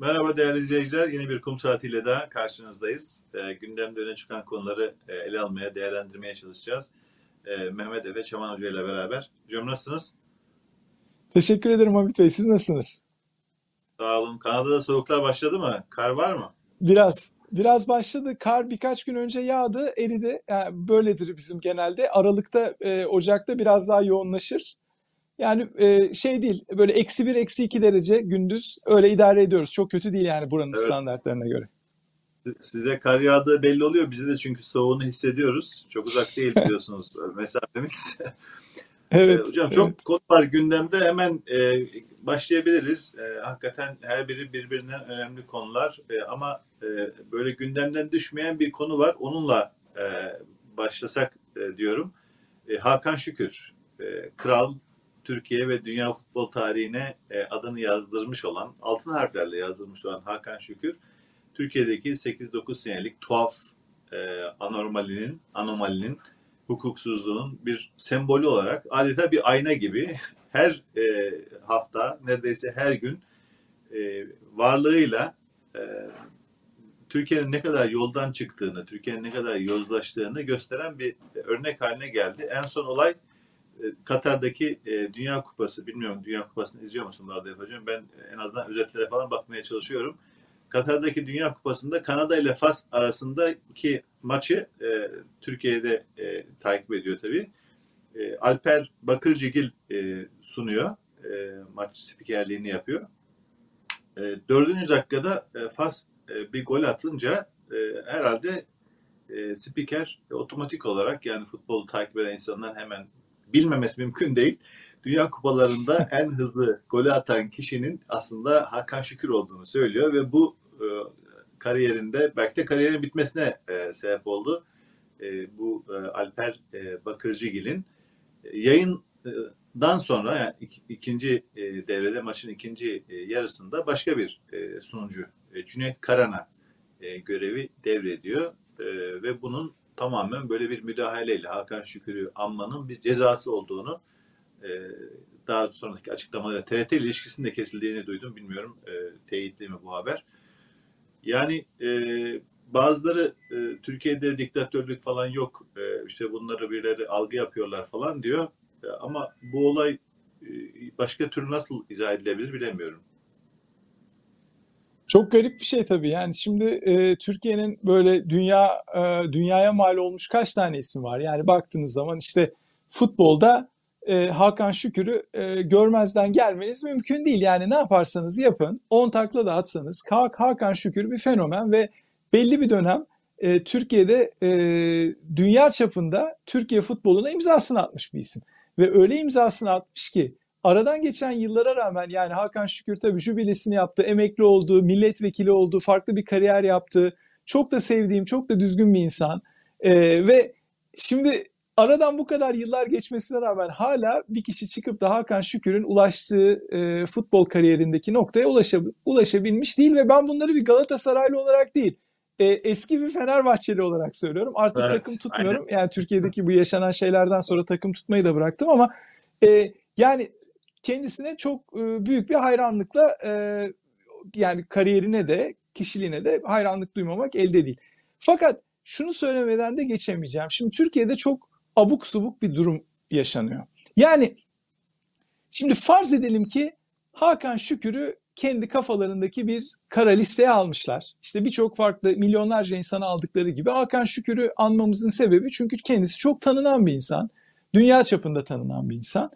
Merhaba değerli izleyiciler. Yeni bir kum saatiyle daha karşınızdayız. E, gündemde öne çıkan konuları e, ele almaya, değerlendirmeye çalışacağız. E, Mehmet Efe Çaman Hoca ile beraber. Hocam nasılsınız? Teşekkür ederim Hamit Bey. Siz nasılsınız? Sağ olun. Kanada'da soğuklar başladı mı? Kar var mı? Biraz. Biraz başladı. Kar birkaç gün önce yağdı, eridi. Yani böyledir bizim genelde. Aralıkta, e, Ocak'ta biraz daha yoğunlaşır. Yani e, şey değil, böyle eksi bir, eksi iki derece gündüz öyle idare ediyoruz. Çok kötü değil yani buranın Evet. standartlarına göre. Size kar yağdığı belli oluyor. Bize de çünkü soğuğunu hissediyoruz. Çok uzak değil biliyorsunuz mesafemiz. Evet. Ee, Hocam evet. çok konu var gündemde. Hemen e, başlayabiliriz. E, hakikaten her biri birbirinden önemli konular. E, ama e, böyle gündemden düşmeyen bir konu var. Onunla e, başlasak e, diyorum. E, Hakan Şükür, e, kral, Türkiye ve dünya futbol tarihine e, adını yazdırmış olan, altın harflerle yazdırmış olan Hakan Şükür, Türkiye'deki 8-9 senelik tuhaf e, anormalinin, anomalinin hukuksuzluğun bir sembolü olarak adeta bir ayna gibi her e, hafta neredeyse her gün e, varlığıyla e, Türkiye'nin ne kadar yoldan çıktığını, Türkiye'nin ne kadar yozlaştığını gösteren bir örnek haline geldi. En son olay Katar'daki e, Dünya Kupası. Bilmiyorum Dünya Kupası'nı izliyor musun Arda Hocam? Ben en azından özetlere falan bakmaya çalışıyorum. Katar'daki Dünya Kupası'nda Kanada ile Fas arasındaki maçı e, Türkiye'de e, takip ediyor tabii. E, Alper Bakırcıgil e, sunuyor. E, maç spikerliğini yapıyor. E, dördüncü dakikada e, Fas e, bir gol atınca e, herhalde e, spiker otomatik olarak yani futbolu takip eden insanların hemen bilmemesi mümkün değil. Dünya kupalarında en hızlı golü atan kişinin aslında Hakan Şükür olduğunu söylüyor ve bu e, kariyerinde belki de kariyerin bitmesine e, sebep oldu. E, bu e, Alper e, Bakırcıgil'in e, yayından sonra yani ik- ikinci e, devrede maçın ikinci e, yarısında başka bir e, sunucu e, Cüneyt Karan'a e, görevi devrediyor E, ve bunun tamamen böyle bir müdahaleyle Hakan Şükür'ü anmanın bir cezası olduğunu e, daha sonraki açıklamalarla TRT ile ilişkisinin de kesildiğini duydum. Bilmiyorum e, teyitli mi bu haber. Yani e, bazıları e, Türkiye'de diktatörlük falan yok. E, işte bunları birileri algı yapıyorlar falan diyor. E, ama bu olay e, başka türlü nasıl izah edilebilir bilemiyorum. Çok garip bir şey tabii. Yani şimdi e, Türkiye'nin böyle dünya e, dünyaya mal olmuş kaç tane ismi var? Yani baktığınız zaman işte futbolda e, Hakan Şükür'ü e, görmezden gelmeniz mümkün değil. Yani ne yaparsanız yapın, 10 takla da atsanız Ha- Hakan Şükür bir fenomen ve belli bir dönem e, Türkiye'de e, dünya çapında Türkiye futboluna imzasını atmış bir isim. Ve öyle imzasını atmış ki aradan geçen yıllara rağmen yani Hakan Şükür tabii jübilesini yaptı, emekli oldu, milletvekili oldu, farklı bir kariyer yaptı. Çok da sevdiğim, çok da düzgün bir insan. Ee, ve şimdi aradan bu kadar yıllar geçmesine rağmen hala bir kişi çıkıp da Hakan Şükür'ün ulaştığı e, futbol kariyerindeki noktaya ulaşab- ulaşabilmiş değil ve ben bunları bir Galatasaraylı olarak değil, e, eski bir Fenerbahçeli olarak söylüyorum. Artık Evet, takım tutmuyorum. Yani Türkiye'deki bu yaşanan şeylerden sonra takım tutmayı da bıraktım ama e, yani kendisine çok e, büyük bir hayranlıkla e, yani kariyerine de kişiliğine de hayranlık duymamak elde değil. Fakat şunu söylemeden de geçemeyeceğim. Şimdi Türkiye'de çok abuk subuk bir durum yaşanıyor. Yani şimdi farz edelim ki Hakan Şükür'ü kendi kafalarındaki bir kara listeye almışlar. İşte birçok farklı milyonlarca insanı aldıkları gibi Hakan Şükür'ü anmamızın sebebi çünkü kendisi çok tanınan bir insan. Dünya çapında tanınan bir insan.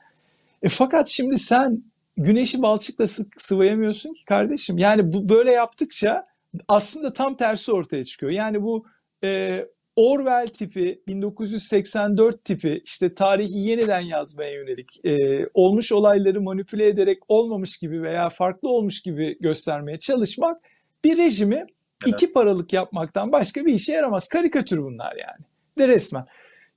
E fakat şimdi sen güneşi balçıkla sı- sıvayamıyorsun ki kardeşim. Yani bu böyle yaptıkça aslında tam tersi ortaya çıkıyor. Yani bu e, Orwell tipi, 1984 tipi işte tarihi yeniden yazmaya yönelik e, olmuş olayları manipüle ederek olmamış gibi veya farklı olmuş gibi göstermeye çalışmak bir rejimi iki paralık yapmaktan başka bir işe yaramaz. Karikatür bunlar yani. De resmen.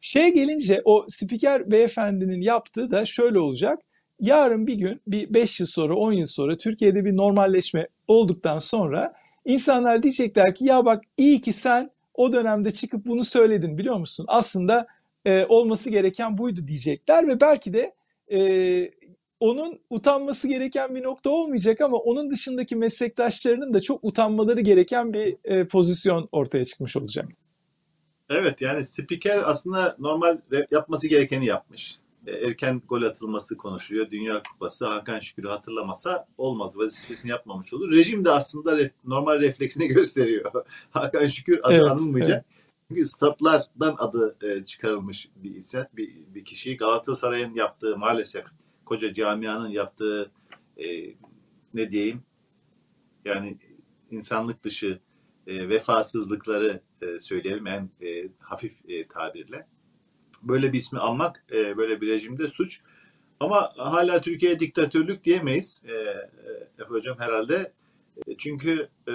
Şey gelince o spiker beyefendinin yaptığı da şöyle olacak. Yarın bir gün bir 5 yıl sonra 10 yıl sonra Türkiye'de bir normalleşme olduktan sonra insanlar diyecekler ki ya bak iyi ki sen o dönemde çıkıp bunu söyledin biliyor musun? Aslında e, olması gereken buydu diyecekler ve belki de e, onun utanması gereken bir nokta olmayacak ama onun dışındaki meslektaşlarının da çok utanmaları gereken bir e, pozisyon ortaya çıkmış olacak. Evet yani spiker aslında normal yapması gerekeni yapmış. E, erken gol atılması konuşuluyor. Dünya Kupası Hakan Şükür'ü hatırlamasa olmaz. Vazifesini yapmamış olur. Rejim de aslında ref, normal refleksini gösteriyor. Hakan Şükür adı evet, anılmayacak. Evet. Çünkü statlardan adı e, çıkarılmış bir insan, bir, bir kişi. Galatasaray'ın yaptığı maalesef koca camianın yaptığı e, ne diyeyim yani insanlık dışı e, vefasızlıkları e, söyleyelim en e, hafif e, tabirle. Böyle bir ismi almak e, böyle bir rejimde suç. Ama hala Türkiye diktatörlük diyemeyiz e, e, Efe Hocam herhalde. E, çünkü e,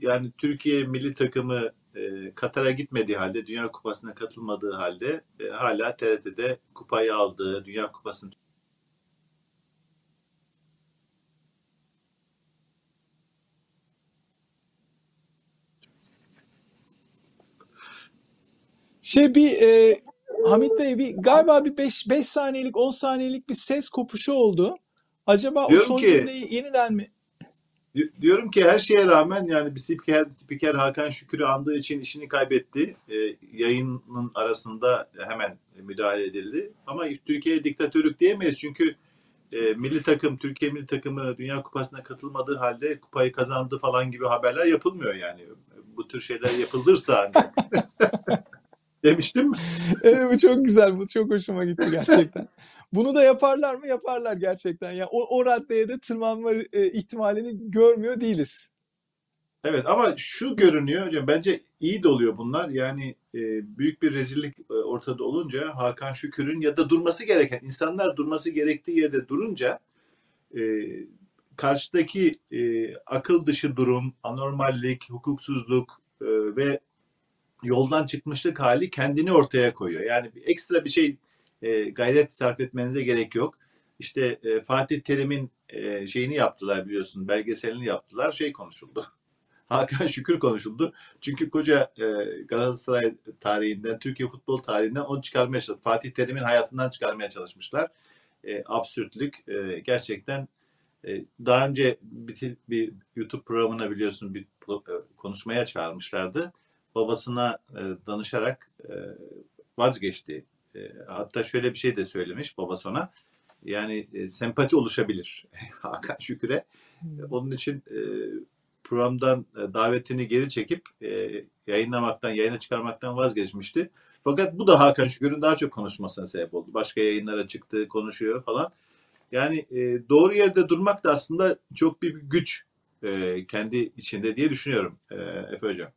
yani Türkiye milli takımı e, Katar'a gitmediği halde, Dünya Kupası'na katılmadığı halde e, hala TRT'de kupayı aldığı, Dünya Kupası'nın Şey bir e, Hamit Bey bir galiba bir 5 5 saniyelik 10 saniyelik bir ses kopuşu oldu. Acaba diyorum o son ki, cümleyi yeniden mi? Diyorum ki her şeye rağmen yani bir spiker, spiker Hakan Şükür'ü andığı için işini kaybetti. E, yayının arasında hemen müdahale edildi. Ama Türkiye diktatörlük diyemeyiz çünkü e, milli takım, Türkiye milli takımı Dünya Kupası'na katılmadığı halde kupayı kazandı falan gibi haberler yapılmıyor yani. Bu tür şeyler yapılırsa ancak. demiştim. evet bu çok güzel. Bu çok hoşuma gitti gerçekten. Bunu da yaparlar mı? Yaparlar gerçekten. Yani o, o raddeye de tırmanma e, ihtimalini görmüyor değiliz. Evet ama şu görünüyor hocam bence iyi de oluyor bunlar. Yani e, büyük bir rezillik e, ortada olunca Hakan Şükür'ün ya da durması gereken insanlar durması gerektiği yerde durunca e, karşıdaki e, akıl dışı durum, anormallik, hukuksuzluk e, ve yoldan çıkmışlık hali kendini ortaya koyuyor. Yani ekstra bir şey e, gayret sarf etmenize gerek yok. İşte e, Fatih Terim'in e, şeyini yaptılar biliyorsun, belgeselini yaptılar, şey konuşuldu. Hakan Şükür konuşuldu. Çünkü koca e, Galatasaray tarihinden, Türkiye futbol tarihinden onu çıkarmaya çalıştılar. Fatih Terim'in hayatından çıkarmaya çalışmışlar. E, absürtlük e, gerçekten e, daha önce bir, bir YouTube programına biliyorsun bir e, konuşmaya çağırmışlardı babasına e, danışarak e, vazgeçti. E, hatta şöyle bir şey de söylemiş babası ona. Yani e, sempati oluşabilir Hakan Şükür'e. Hmm. Onun için e, programdan e, davetini geri çekip e, yayınlamaktan, yayına çıkarmaktan vazgeçmişti. Fakat bu da Hakan Şükür'ün daha çok konuşmasına sebep oldu. Başka yayınlara çıktı, konuşuyor falan. Yani e, doğru yerde durmak da aslında çok bir güç e, kendi içinde diye düşünüyorum e, Efe Hocam.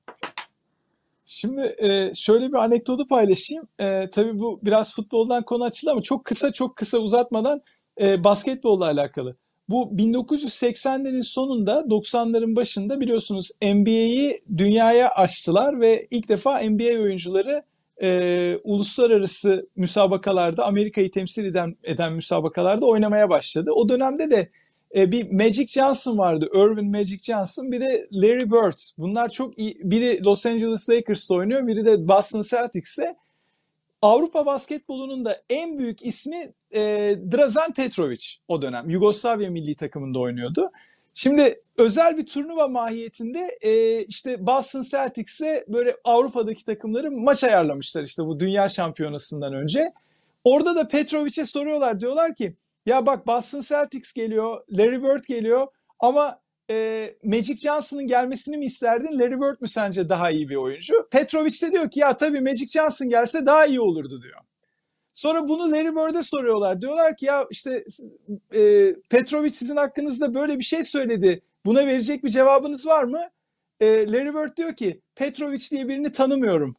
Şimdi e, şöyle bir anekdotu paylaşayım. E, tabii bu biraz futboldan konu açıldı ama çok kısa çok kısa uzatmadan e, basketbolla alakalı. Bu 1980'lerin sonunda 90'ların başında biliyorsunuz NBA'yi dünyaya açtılar ve ilk defa NBA oyuncuları e, uluslararası müsabakalarda Amerika'yı temsil eden, eden müsabakalarda oynamaya başladı. O dönemde de e, bir Magic Johnson vardı. Irvin Magic Johnson. Bir de Larry Bird. Bunlar çok iyi. Biri Los Angeles Lakers'ta oynuyor. Biri de Boston Celtics'te. Avrupa basketbolunun da en büyük ismi e, Drazen Petrovic o dönem. Yugoslavya milli takımında oynuyordu. Şimdi özel bir turnuva mahiyetinde e, işte Boston Celtics'e böyle Avrupa'daki takımları maç ayarlamışlar işte bu dünya şampiyonasından önce. Orada da Petrovic'e soruyorlar diyorlar ki ya bak Boston Celtics geliyor, Larry Bird geliyor ama e, Magic Johnson'ın gelmesini mi isterdin? Larry Bird mü sence daha iyi bir oyuncu? Petrovic de diyor ki ya tabii Magic Johnson gelse daha iyi olurdu diyor. Sonra bunu Larry Bird'e soruyorlar. Diyorlar ki ya işte e, Petrovic sizin hakkınızda böyle bir şey söyledi. Buna verecek bir cevabınız var mı? E, Larry Bird diyor ki Petrovic diye birini tanımıyorum.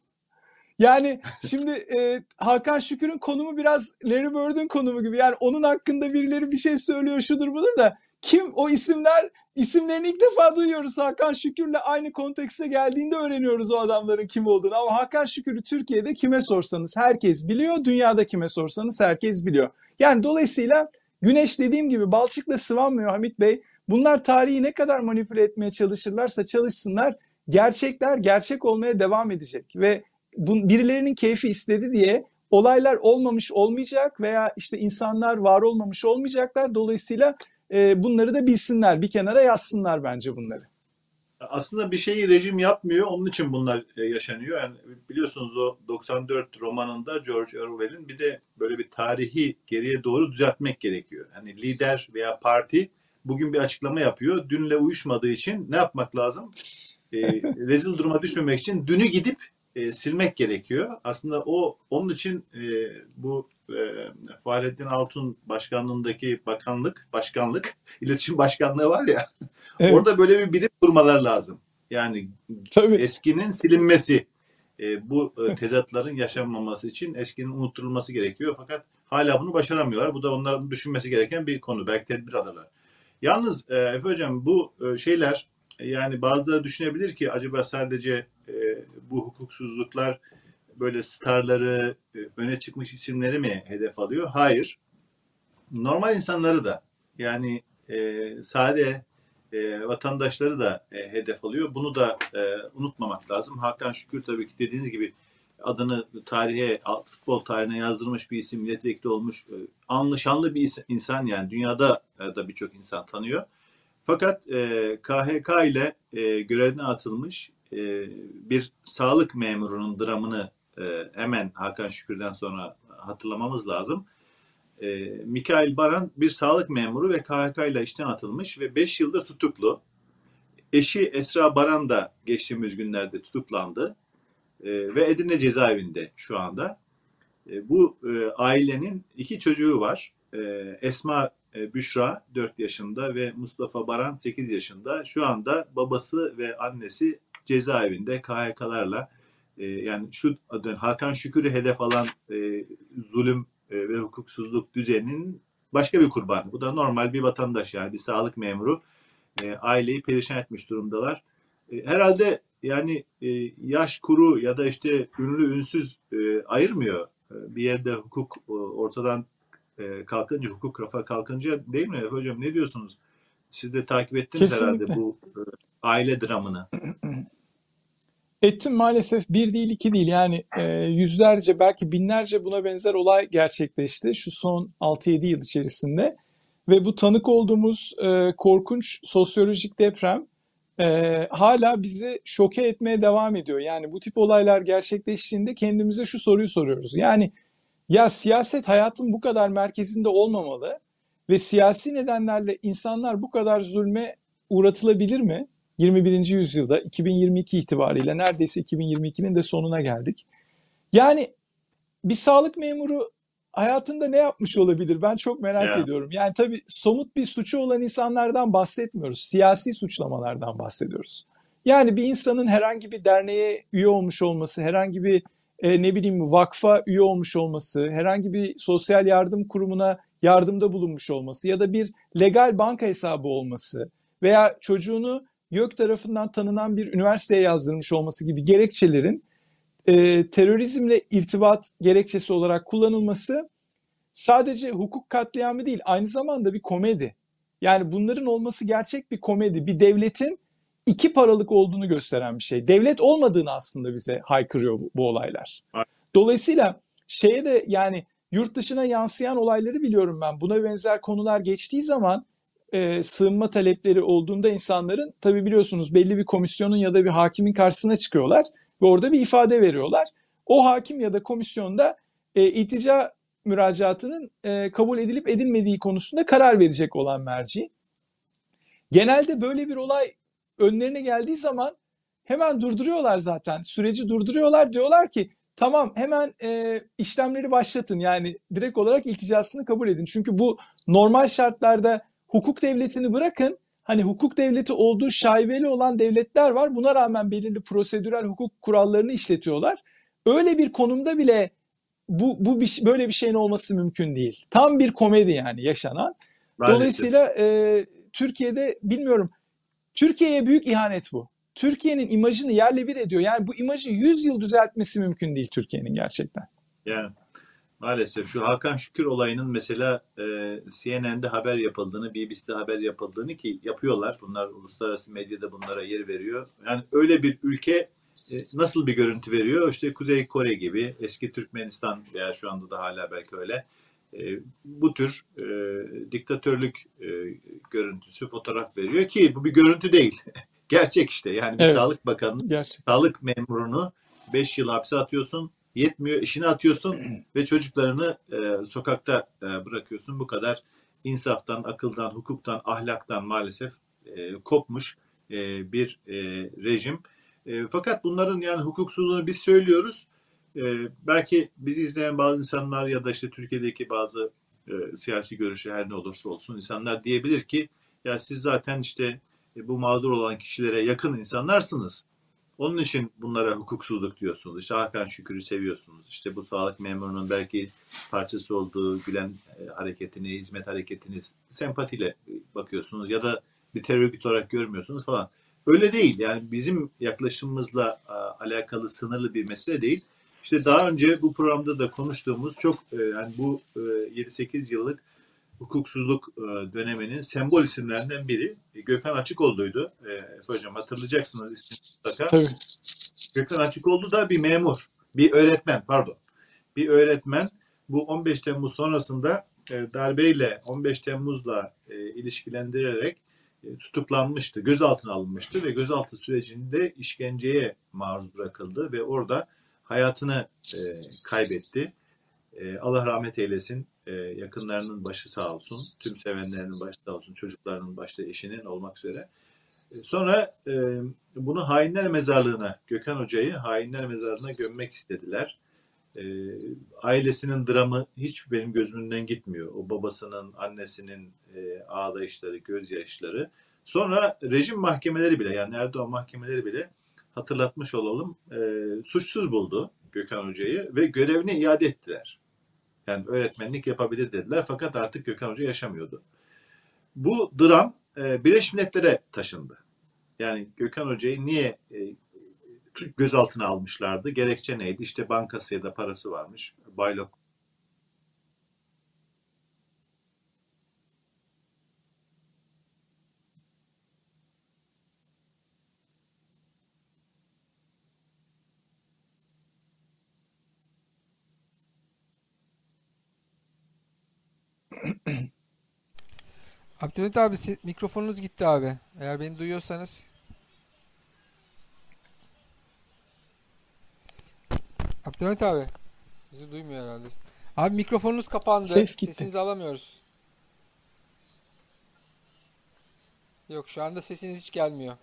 Yani şimdi e, Hakan Şükür'ün konumu biraz Larry Bird'ün konumu gibi. Yani onun hakkında birileri bir şey söylüyor şudur budur da kim o isimler isimlerini ilk defa duyuyoruz. Hakan Şükür'le aynı kontekste geldiğinde öğreniyoruz o adamların kim olduğunu. Ama Hakan Şükür'ü Türkiye'de kime sorsanız herkes biliyor. Dünyada kime sorsanız herkes biliyor. Yani dolayısıyla Güneş dediğim gibi balçıkla sıvanmıyor Hamit Bey. Bunlar tarihi ne kadar manipüle etmeye çalışırlarsa çalışsınlar gerçekler gerçek olmaya devam edecek ve bu, birilerinin keyfi istedi diye olaylar olmamış olmayacak veya işte insanlar var olmamış olmayacaklar. Dolayısıyla e, bunları da bilsinler, bir kenara yazsınlar bence bunları. Aslında bir şeyi rejim yapmıyor, onun için bunlar e, yaşanıyor. Yani biliyorsunuz o 94 romanında George Orwell'in bir de böyle bir tarihi geriye doğru düzeltmek gerekiyor. Hani lider veya parti bugün bir açıklama yapıyor. Dünle uyuşmadığı için ne yapmak lazım? E, rezil duruma düşmemek için dünü gidip e, silmek gerekiyor. Aslında o onun için e, bu e, Fahrettin Altun başkanlığındaki bakanlık, başkanlık, iletişim başkanlığı var ya. Evet. Orada böyle bir birim kurmalar lazım. Yani Tabii. eskinin silinmesi, e, bu e, tezatların yaşanmaması için eskinin unutturulması gerekiyor. Fakat hala bunu başaramıyorlar. Bu da onların düşünmesi gereken bir konu. Belki tedbir alırlar. Yalnız e, Efe Hocam bu e, şeyler yani bazıları düşünebilir ki acaba sadece e, bu hukuksuzluklar böyle starları, e, öne çıkmış isimleri mi hedef alıyor? Hayır. Normal insanları da yani e, sade e, vatandaşları da e, hedef alıyor. Bunu da e, unutmamak lazım. Hakan Şükür tabii ki dediğiniz gibi adını tarihe, futbol tarihine yazdırmış bir isim, milletvekili olmuş, e, anlaşanlı bir insan yani dünyada e, da birçok insan tanıyor. Fakat e, KHK ile e, görevine atılmış e, bir sağlık memurunun dramını e, hemen Hakan Şükür'den sonra hatırlamamız lazım. E, Mikail Baran bir sağlık memuru ve KHK ile işten atılmış ve 5 yılda tutuklu. Eşi Esra Baran da geçtiğimiz günlerde tutuklandı e, ve Edirne cezaevinde şu anda. Bu ailenin iki çocuğu var. Esma Büşra 4 yaşında ve Mustafa Baran 8 yaşında. Şu anda babası ve annesi cezaevinde KHK'larla e, yani şu Hakan Şükür'ü hedef alan e, zulüm e, ve hukuksuzluk düzeninin başka bir kurbanı. Bu da normal bir vatandaş yani bir sağlık memuru. E, aileyi perişan etmiş durumdalar. E, herhalde yani e, yaş kuru ya da işte ünlü ünsüz e, ayırmıyor. E, bir yerde hukuk e, ortadan e, kalkınca, hukuk rafa kalkınca değil mi Efe Hocam? Ne diyorsunuz? Siz de takip ettiniz Kesinlikle. herhalde bu e, aile dramını. Ettim maalesef bir değil iki değil yani e, yüzlerce belki binlerce buna benzer olay gerçekleşti şu son 6-7 yıl içerisinde. Ve bu tanık olduğumuz e, korkunç sosyolojik deprem e, hala bizi şoke etmeye devam ediyor. Yani bu tip olaylar gerçekleştiğinde kendimize şu soruyu soruyoruz. Yani ya siyaset hayatın bu kadar merkezinde olmamalı ve siyasi nedenlerle insanlar bu kadar zulme uğratılabilir mi? 21. yüzyılda 2022 itibariyle neredeyse 2022'nin de sonuna geldik. Yani bir sağlık memuru hayatında ne yapmış olabilir? Ben çok merak yeah. ediyorum. Yani tabii somut bir suçu olan insanlardan bahsetmiyoruz. Siyasi suçlamalardan bahsediyoruz. Yani bir insanın herhangi bir derneğe üye olmuş olması, herhangi bir e, ne bileyim vakfa üye olmuş olması, herhangi bir sosyal yardım kurumuna yardımda bulunmuş olması ya da bir legal banka hesabı olması veya çocuğunu YÖK tarafından tanınan bir üniversiteye yazdırmış olması gibi gerekçelerin e, terörizmle irtibat gerekçesi olarak kullanılması sadece hukuk katliamı değil aynı zamanda bir komedi. Yani bunların olması gerçek bir komedi. Bir devletin iki paralık olduğunu gösteren bir şey. Devlet olmadığını aslında bize haykırıyor bu, bu olaylar. Dolayısıyla şeye de yani yurt dışına yansıyan olayları biliyorum ben. Buna benzer konular geçtiği zaman e, sığınma talepleri olduğunda insanların tabi biliyorsunuz belli bir komisyonun ya da bir hakimin karşısına çıkıyorlar ve orada bir ifade veriyorlar. O hakim ya da komisyonda e, itica müracaatının e, kabul edilip edilmediği konusunda karar verecek olan merci. Genelde böyle bir olay önlerine geldiği zaman hemen durduruyorlar zaten. Süreci durduruyorlar. Diyorlar ki tamam hemen e, işlemleri başlatın. Yani direkt olarak ilticasını kabul edin. Çünkü bu normal şartlarda hukuk devletini bırakın. Hani hukuk devleti olduğu şaibeli olan devletler var. Buna rağmen belirli prosedürel hukuk kurallarını işletiyorlar. Öyle bir konumda bile bu, bu bir, böyle bir şeyin olması mümkün değil. Tam bir komedi yani yaşanan. Maalesef. Dolayısıyla e, Türkiye'de bilmiyorum Türkiye'ye büyük ihanet bu. Türkiye'nin imajını yerle bir ediyor. Yani bu imajı 100 yıl düzeltmesi mümkün değil Türkiye'nin gerçekten. Yani maalesef şu Hakan Şükür olayının mesela e, CNN'de haber yapıldığını, BBC'de haber yapıldığını ki yapıyorlar. Bunlar uluslararası medyada bunlara yer veriyor. Yani öyle bir ülke e, nasıl bir görüntü veriyor? İşte Kuzey Kore gibi, eski Türkmenistan veya şu anda da hala belki öyle. E, bu tür e, diktatörlük e, görüntüsü fotoğraf veriyor ki bu bir görüntü değil. Gerçek işte. Yani bir Evet. Sağlık Bakanı Gerçek. sağlık memurunu 5 yıl hapse atıyorsun, yetmiyor, işini atıyorsun ve çocuklarını e, sokakta e, bırakıyorsun. Bu kadar insaftan, akıldan, hukuktan, ahlaktan maalesef e, kopmuş e, bir e, rejim. E, fakat bunların yani hukuksuzluğunu biz söylüyoruz. E, belki bizi izleyen bazı insanlar ya da işte Türkiye'deki bazı e, siyasi görüşü her ne olursa olsun insanlar diyebilir ki ya siz zaten işte e, bu mağdur olan kişilere yakın insanlarsınız. Onun için bunlara hukuksuzluk diyorsunuz. İşte Hakan Şükür'ü seviyorsunuz. İşte bu sağlık memurunun belki parçası olduğu Gülen e, hareketini, hizmet hareketini sempatiyle e, bakıyorsunuz ya da bir terör örgütü olarak görmüyorsunuz falan. Öyle değil. Yani bizim yaklaşımımızla alakalı sınırlı bir mesele değil. İşte daha önce bu programda da konuştuğumuz çok e, yani bu e, 7-8 yıllık hukuksuzluk e, döneminin sembol isimlerinden biri e, Gökhan Açıkoğlu'ydu. Efe Hocam hatırlayacaksınız ismini mutlaka. Tabii. Gökhan Açıkoğlu da bir memur, bir öğretmen pardon. Bir öğretmen bu 15 Temmuz sonrasında e, darbeyle 15 Temmuz'la ilişkilendirerek tutuklanmıştı, gözaltına alınmıştı ve gözaltı sürecinde işkenceye maruz bırakıldı ve orada hayatını kaybetti. Allah rahmet eylesin. E, yakınlarının başı sağ olsun. Tüm sevenlerinin başı sağ olsun. Çocuklarının başta eşinin olmak üzere. E, sonra e, bunu hainler mezarlığına, Gökhan Hoca'yı hainler mezarlığına gömmek istediler. E, ailesinin dramı hiç benim gözümden gitmiyor. O babasının, annesinin e, ağlayışları, gözyaşları. Sonra rejim mahkemeleri bile yani Erdoğan mahkemeleri bile hatırlatmış olalım e, suçsuz buldu Gökhan Hoca'yı ve görevine iade ettiler. Yani öğretmenlik yapabilir dediler fakat artık Gökhan Hoca yaşamıyordu. Bu dram e, Birleşmiş Milletler'e taşındı. Yani Gökhan Hoca'yı niye e, gözaltına almışlardı? Gerekçe neydi? İşte bankası ya da parası varmış. Baylok Abdülhamit abi mikrofonunuz gitti abi. Eğer beni duyuyorsanız. Abdülhamit abi. Bizi duymuyor herhalde. Abi mikrofonunuz kapandı. Ses gitti. Sesinizi alamıyoruz. Yok şu anda sesiniz hiç gelmiyor.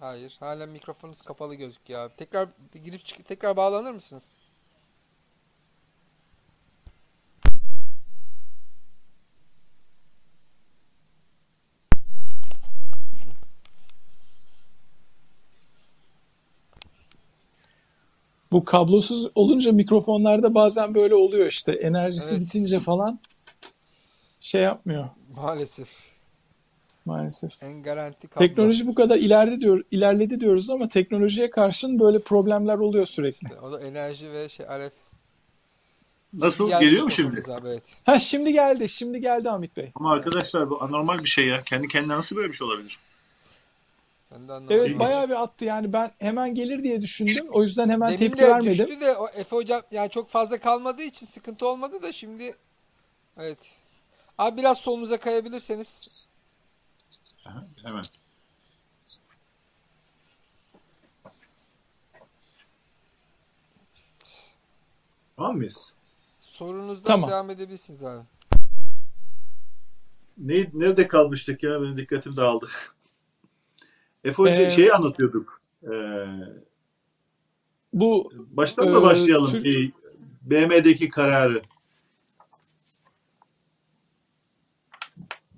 Hayır. Hala mikrofonunuz kapalı gözüküyor abi. Tekrar girip çık tekrar bağlanır mısınız? Bu kablosuz olunca mikrofonlarda bazen böyle oluyor işte. Enerjisi Evet. bitince falan şey yapmıyor Maalesef. maalesef. En garanti kablo. Teknoloji bu kadar ileride diyor, ilerledi diyoruz ama teknolojiye karşın böyle problemler oluyor sürekli. O da enerji ve şey RF. nasıl? Geldi Geliyor mu şimdi? Abi, evet. Ha şimdi geldi, şimdi geldi Hamit Bey. Ama arkadaşlar bu anormal bir şey ya. Kendi kendine nasıl böyle bir şey olabilir? Evet bayağı bir attı yani ben hemen gelir diye düşündüm. O yüzden hemen Demin tepki de vermedim. düştü de o Efe hocam yani çok fazla kalmadığı için sıkıntı olmadı da şimdi evet. Abi biraz solunuza kayabilirseniz Aha, hemen. Tamam mıyız? sorunuzdan Tamam. devam edebilirsiniz abi. Ne, nerede kalmıştık ya? Benim dikkatim dağıldı. Efe Hoca Ee, şeyi anlatıyorduk. Ee, Bu baştan da Ee, başlayalım. Türk- Bir BM'deki kararı.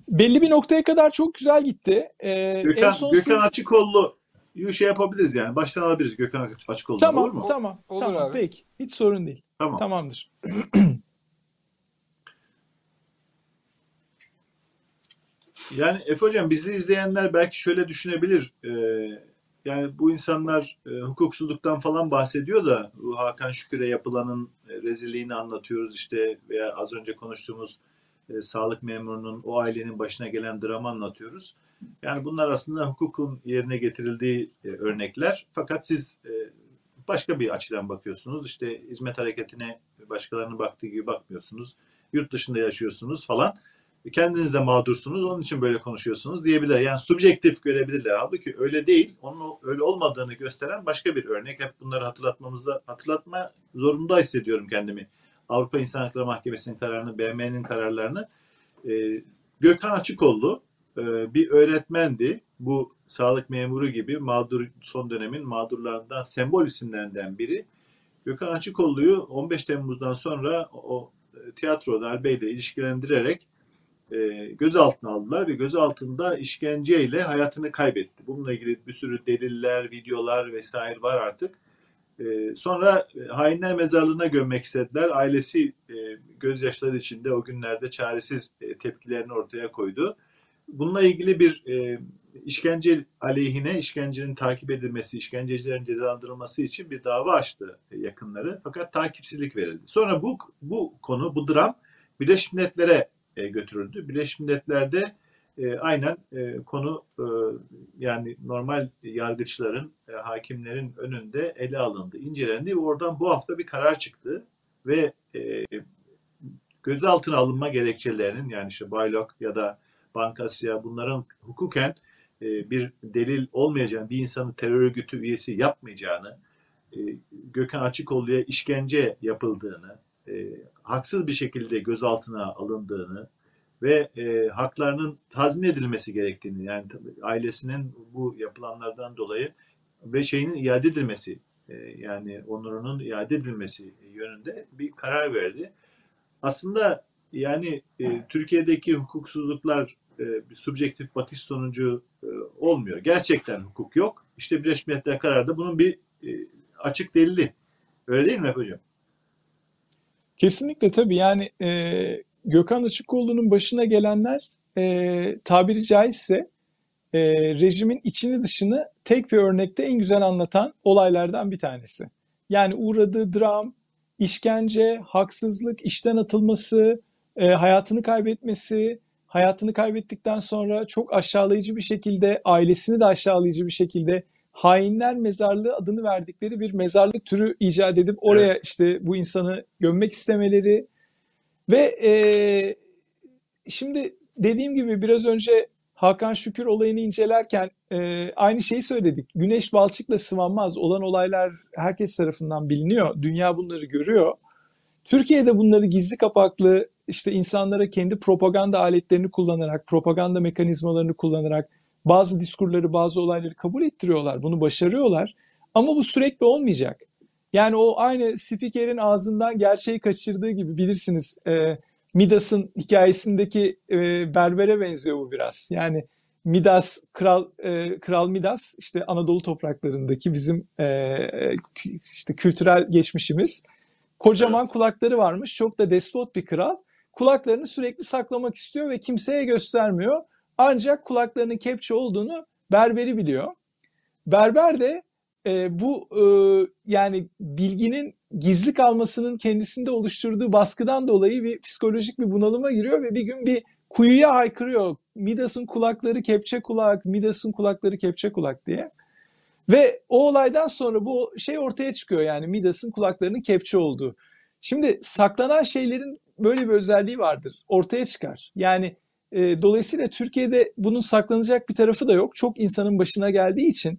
belli bir noktaya kadar çok güzel gitti. Ee, en Gökhan, son Gökhan siz- Açıkoğlu şey yapabiliriz yani. Baştan alabiliriz Gökhan Açıkoğlu'nu olur Tamam, mu? tamam, Olur tamam. abi. Peki, hiç sorun değil. Tamam. Tamamdır. Yani Efe Hocam bizi izleyenler belki şöyle düşünebilir. Ee, yani bu insanlar e, hukuksuzluktan falan bahsediyor da Hakan Şükür'e yapılanın e, rezilliğini anlatıyoruz işte veya az önce konuştuğumuz e, sağlık memurunun, o ailenin başına gelen dramı anlatıyoruz. Yani bunlar aslında hukukun yerine getirildiği e, örnekler. Fakat siz e, başka bir açıdan bakıyorsunuz. İşte hizmet hareketine başkalarının baktığı gibi bakmıyorsunuz. Yurt dışında yaşıyorsunuz falan. Kendiniz de mağdursunuz. Onun için böyle konuşuyorsunuz diyebilir. Yani subjektif görebilirler. Halbuki öyle değil. Onun öyle olmadığını gösteren başka bir örnek. Hep bunları hatırlatmamızda hatırlatma zorunda hissediyorum kendimi. Avrupa İnsan Hakları Mahkemesi'nin kararını, BM'nin kararlarını. Ee, Gökhan Açıkollu e, bir öğretmendi. Bu sağlık memuru gibi mağdur son dönemin mağdurlarından sembol isimlerinden biri. Gökhan Açıkollu'yu 15 Temmuz'dan sonra o e, tiyatro darbeyle ilişkilendirerek e, gözaltına aldılar ve gözaltında işkenceyle hayatını kaybetti. Bununla ilgili bir sürü deliller, videolar vesaire var artık. E, sonra e, hainler mezarlığına gömmek istediler. Ailesi e, gözyaşları içinde o günlerde çaresiz e, tepkilerini ortaya koydu. Bununla ilgili bir e, işkence aleyhine işkencenin takip edilmesi, işkencecilerin cezalandırılması için bir dava açtı yakınları. Fakat takipsizlik verildi. Sonra bu bu konu, bu dram Birleşmiş Milletler'e götürüldü. Birleşmiş Milletler'de e, aynen e, konu e, yani normal yargıçların, e, hakimlerin önünde ele alındı, incelendi ve oradan bu hafta bir karar çıktı ve e, gözaltına alınma gerekçelerinin yani işte Baylok ya da Bankasya bunların hukuken e, bir delil olmayacağını, bir insanın terör örgütü üyesi yapmayacağını, e, Gökhan Açıkoğlu'ya işkence yapıldığını, e, haksız bir şekilde gözaltına alındığını ve e, haklarının tazmin edilmesi gerektiğini yani ailesinin bu yapılanlardan dolayı ve şeyinin iade edilmesi e, yani onurunun iade edilmesi yönünde bir karar verdi. Aslında yani e, Türkiye'deki hukuksuzluklar e, bir subjektif bakış sonucu e, olmuyor. Gerçekten hukuk yok. İşte Birleşmiş Milletler kararı da bunun bir e, açık delili. Öyle değil mi hocam? Kesinlikle tabii yani e, Gökhan Açıkoğlu'nun başına gelenler e, tabiri caizse e, rejimin içini dışını tek bir örnekte en güzel anlatan olaylardan bir tanesi. Yani uğradığı dram, işkence, haksızlık, işten atılması, e, hayatını kaybetmesi, hayatını kaybettikten sonra çok aşağılayıcı bir şekilde, ailesini de aşağılayıcı bir şekilde hainler mezarlığı adını verdikleri bir mezarlık türü icat edip oraya evet. işte bu insanı gömmek istemeleri ve e, şimdi dediğim gibi biraz önce Hakan Şükür olayını incelerken e, aynı şeyi söyledik. Güneş balçıkla sıvanmaz olan olaylar herkes tarafından biliniyor. Dünya bunları görüyor. Türkiye'de bunları gizli kapaklı işte insanlara kendi propaganda aletlerini kullanarak, propaganda mekanizmalarını kullanarak bazı diskurları, bazı olayları kabul ettiriyorlar. Bunu başarıyorlar. Ama bu sürekli olmayacak. Yani o aynı spikerin ağzından gerçeği kaçırdığı gibi bilirsiniz e, Midas'ın hikayesindeki e, berbere benziyor bu biraz. Yani Midas, Kral e, Kral Midas işte Anadolu topraklarındaki bizim e, işte kültürel geçmişimiz. Kocaman evet. kulakları varmış. Çok da despot bir kral. Kulaklarını sürekli saklamak istiyor ve kimseye göstermiyor. Ancak kulaklarının kepçe olduğunu berberi biliyor. Berber de e, bu e, yani bilginin gizli kalmasının kendisinde oluşturduğu baskıdan dolayı bir psikolojik bir bunalıma giriyor ve bir gün bir kuyuya haykırıyor. Midas'ın kulakları kepçe kulak, Midas'ın kulakları kepçe kulak diye. Ve o olaydan sonra bu şey ortaya çıkıyor yani Midas'ın kulaklarının kepçe olduğu. Şimdi saklanan şeylerin böyle bir özelliği vardır. Ortaya çıkar. Yani e, dolayısıyla Türkiye'de bunun saklanacak bir tarafı da yok. Çok insanın başına geldiği için.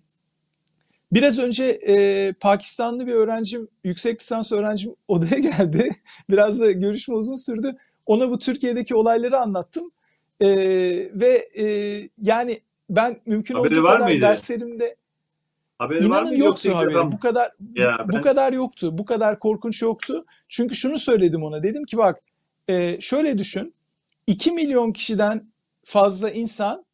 Biraz önce e, Pakistanlı bir öğrencim, yüksek lisans öğrencim odaya geldi. Biraz da görüşme uzun sürdü. Ona bu Türkiye'deki olayları anlattım. E, ve e, yani ben mümkün Haberi olduğu var kadar mıydı? derslerimde Haberi var İnanın mıydı yoktu yoksa ilk haberi. defa mı? Bu kadar Ya bu ben- kadar yoktu. Bu kadar korkunç yoktu. Çünkü şunu söyledim ona. Dedim ki bak e, şöyle düşün. 2 milyon kişiden fazla insan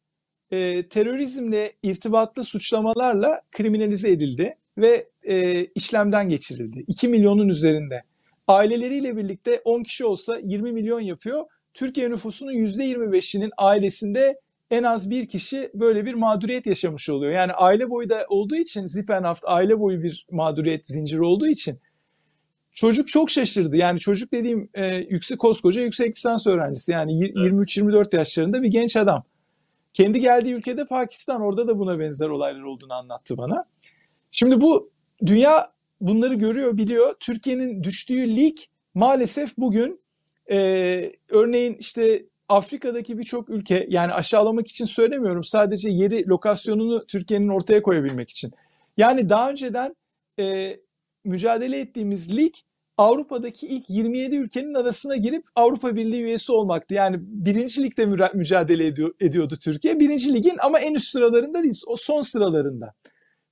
e, terörizmle irtibatlı suçlamalarla kriminalize edildi ve e, işlemden geçirildi. 2 milyonun üzerinde. Aileleriyle birlikte 10 kişi olsa 20 milyon yapıyor. Türkiye nüfusunun %25'inin ailesinde en az bir kişi böyle bir mağduriyet yaşamış oluyor. Yani aile boyu da olduğu için Zippenhaft aile boyu bir mağduriyet zinciri olduğu için çocuk çok şaşırdı. Yani çocuk dediğim e, yüksek koskoca yüksek lisans öğrencisi. Yani Evet. 23-24 yaşlarında bir genç adam. Kendi geldiği ülkede Pakistan. Orada da buna benzer olaylar olduğunu anlattı bana. Şimdi bu dünya bunları görüyor, biliyor. Türkiye'nin düştüğü lig maalesef bugün e, örneğin işte Afrika'daki birçok ülke yani aşağılamak için söylemiyorum sadece yeri lokasyonunu Türkiye'nin ortaya koyabilmek için. Yani daha önceden e, mücadele ettiğimiz lig Avrupa'daki ilk 27 ülkenin arasına girip Avrupa Birliği üyesi olmaktı. Yani birinci ligde mücadele ediyor, ediyordu Türkiye. Birinci ligin ama en üst sıralarında değil, o son sıralarında.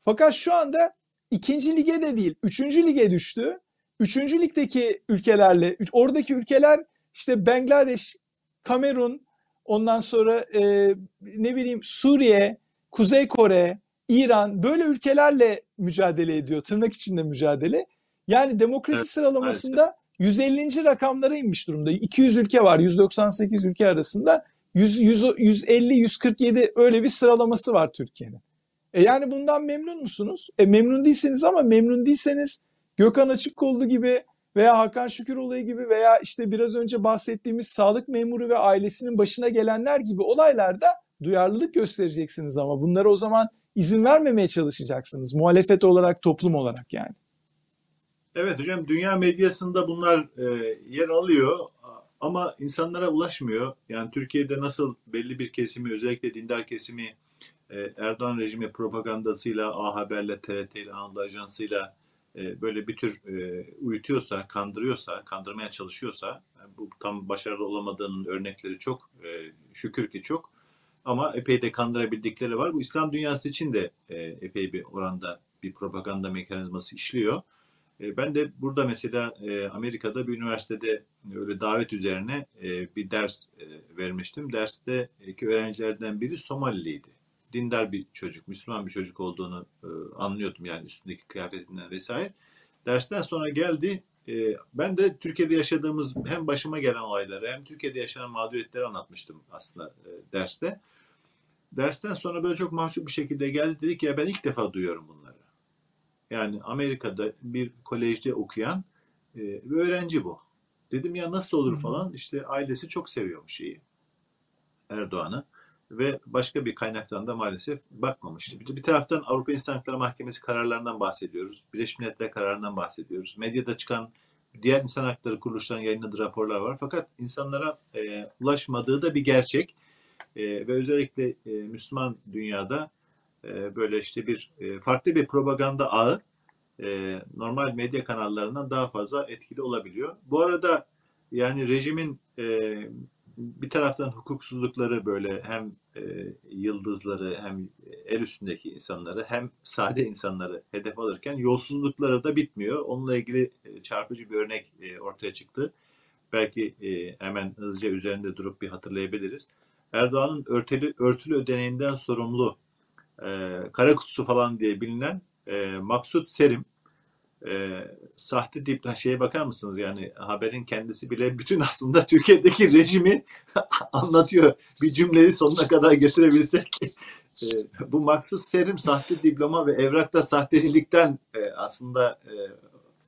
Fakat şu anda ikinci lige de değil, üçüncü lige düştü. Üçüncü ligdeki ülkelerle, oradaki ülkeler işte Bangladeş, Kamerun, ondan sonra e, ne bileyim Suriye, Kuzey Kore, İran böyle ülkelerle mücadele ediyor. Tırnak içinde mücadele. Yani demokrasi Evet, sıralamasında 150. rakamlara inmiş durumda. 200 ülke var, 198 ülke arasında. 100, 100, 150, 147 öyle bir sıralaması var Türkiye'nin. E yani bundan memnun musunuz? E memnun değilseniz ama memnun değilseniz Gökhan Açıkkollu gibi veya Hakan Şüküroğlu gibi veya işte biraz önce bahsettiğimiz sağlık memuru ve ailesinin başına gelenler gibi olaylarda duyarlılık göstereceksiniz ama bunlara o zaman izin vermemeye çalışacaksınız. Muhalefet olarak, toplum olarak yani. Evet hocam dünya medyasında bunlar e, yer alıyor ama insanlara ulaşmıyor. Yani Türkiye'de nasıl belli bir kesimi özellikle dindar kesimi e, Erdoğan rejimi propagandasıyla, A Haber'le, TRT ile, Anadolu Ajansı'yla e, böyle bir tür e, uyutuyorsa, kandırıyorsa, kandırmaya çalışıyorsa yani bu tam başarılı olamadığının örnekleri çok. E, şükür ki çok. Ama epey de kandırabildikleri var. Bu İslam dünyası için de e, epey bir oranda bir propaganda mekanizması işliyor. E, Ben de burada mesela e, Amerika'da bir üniversitede öyle davet üzerine e, bir ders e, vermiştim. Dersteki öğrencilerden biri Somaliliydi. Dindar bir çocuk, Müslüman bir çocuk olduğunu anlıyordum yani üstündeki kıyafetinden vesaire. Dersten sonra geldi. Ben de Türkiye'de yaşadığımız hem başıma gelen olayları hem Türkiye'de yaşanan mağduriyetleri anlatmıştım aslında derste. Dersten sonra böyle çok mahcup bir şekilde geldi. Dedi ki ya ben ilk defa duyuyorum bunları. Yani Amerika'da bir kolejde okuyan e, bir öğrenci bu. Dedim ya nasıl olur falan. İşte ailesi çok seviyormuş şeyi. Erdoğan'ı. Ve başka bir kaynaktan da maalesef bakmamıştı. Bir, bir taraftan Avrupa İnsan Hakları Mahkemesi kararlarından bahsediyoruz. Birleşmiş Milletler kararından bahsediyoruz. Medyada çıkan diğer insan hakları kuruluşlarının yayınladığı raporlar var. Fakat insanlara e, ulaşmadığı da bir gerçek. E, ve özellikle e, Müslüman dünyada e, böyle işte bir e, farklı bir propaganda ağı e, normal medya kanallarından daha fazla etkili olabiliyor. Bu arada yani rejimin e, bir taraftan hukuksuzlukları böyle hem yıldızları hem el üstündeki insanları hem sade insanları hedef alırken yolsuzlukları da bitmiyor. Onunla ilgili çarpıcı bir örnek ortaya çıktı. Belki hemen hızlıca üzerinde durup bir hatırlayabiliriz. Erdoğan'ın örtülü, örtülü ödeneğinden sorumlu e, kara kutusu falan diye bilinen e, Maksut Serim e, sahte dip şeye bakar mısınız yani haberin kendisi bile bütün aslında Türkiye'deki rejimi anlatıyor. Bir cümleyi sonuna kadar getirebilsek e, bu Maksut Serim sahte diploma ve evrakta sahtecilikten e, aslında e,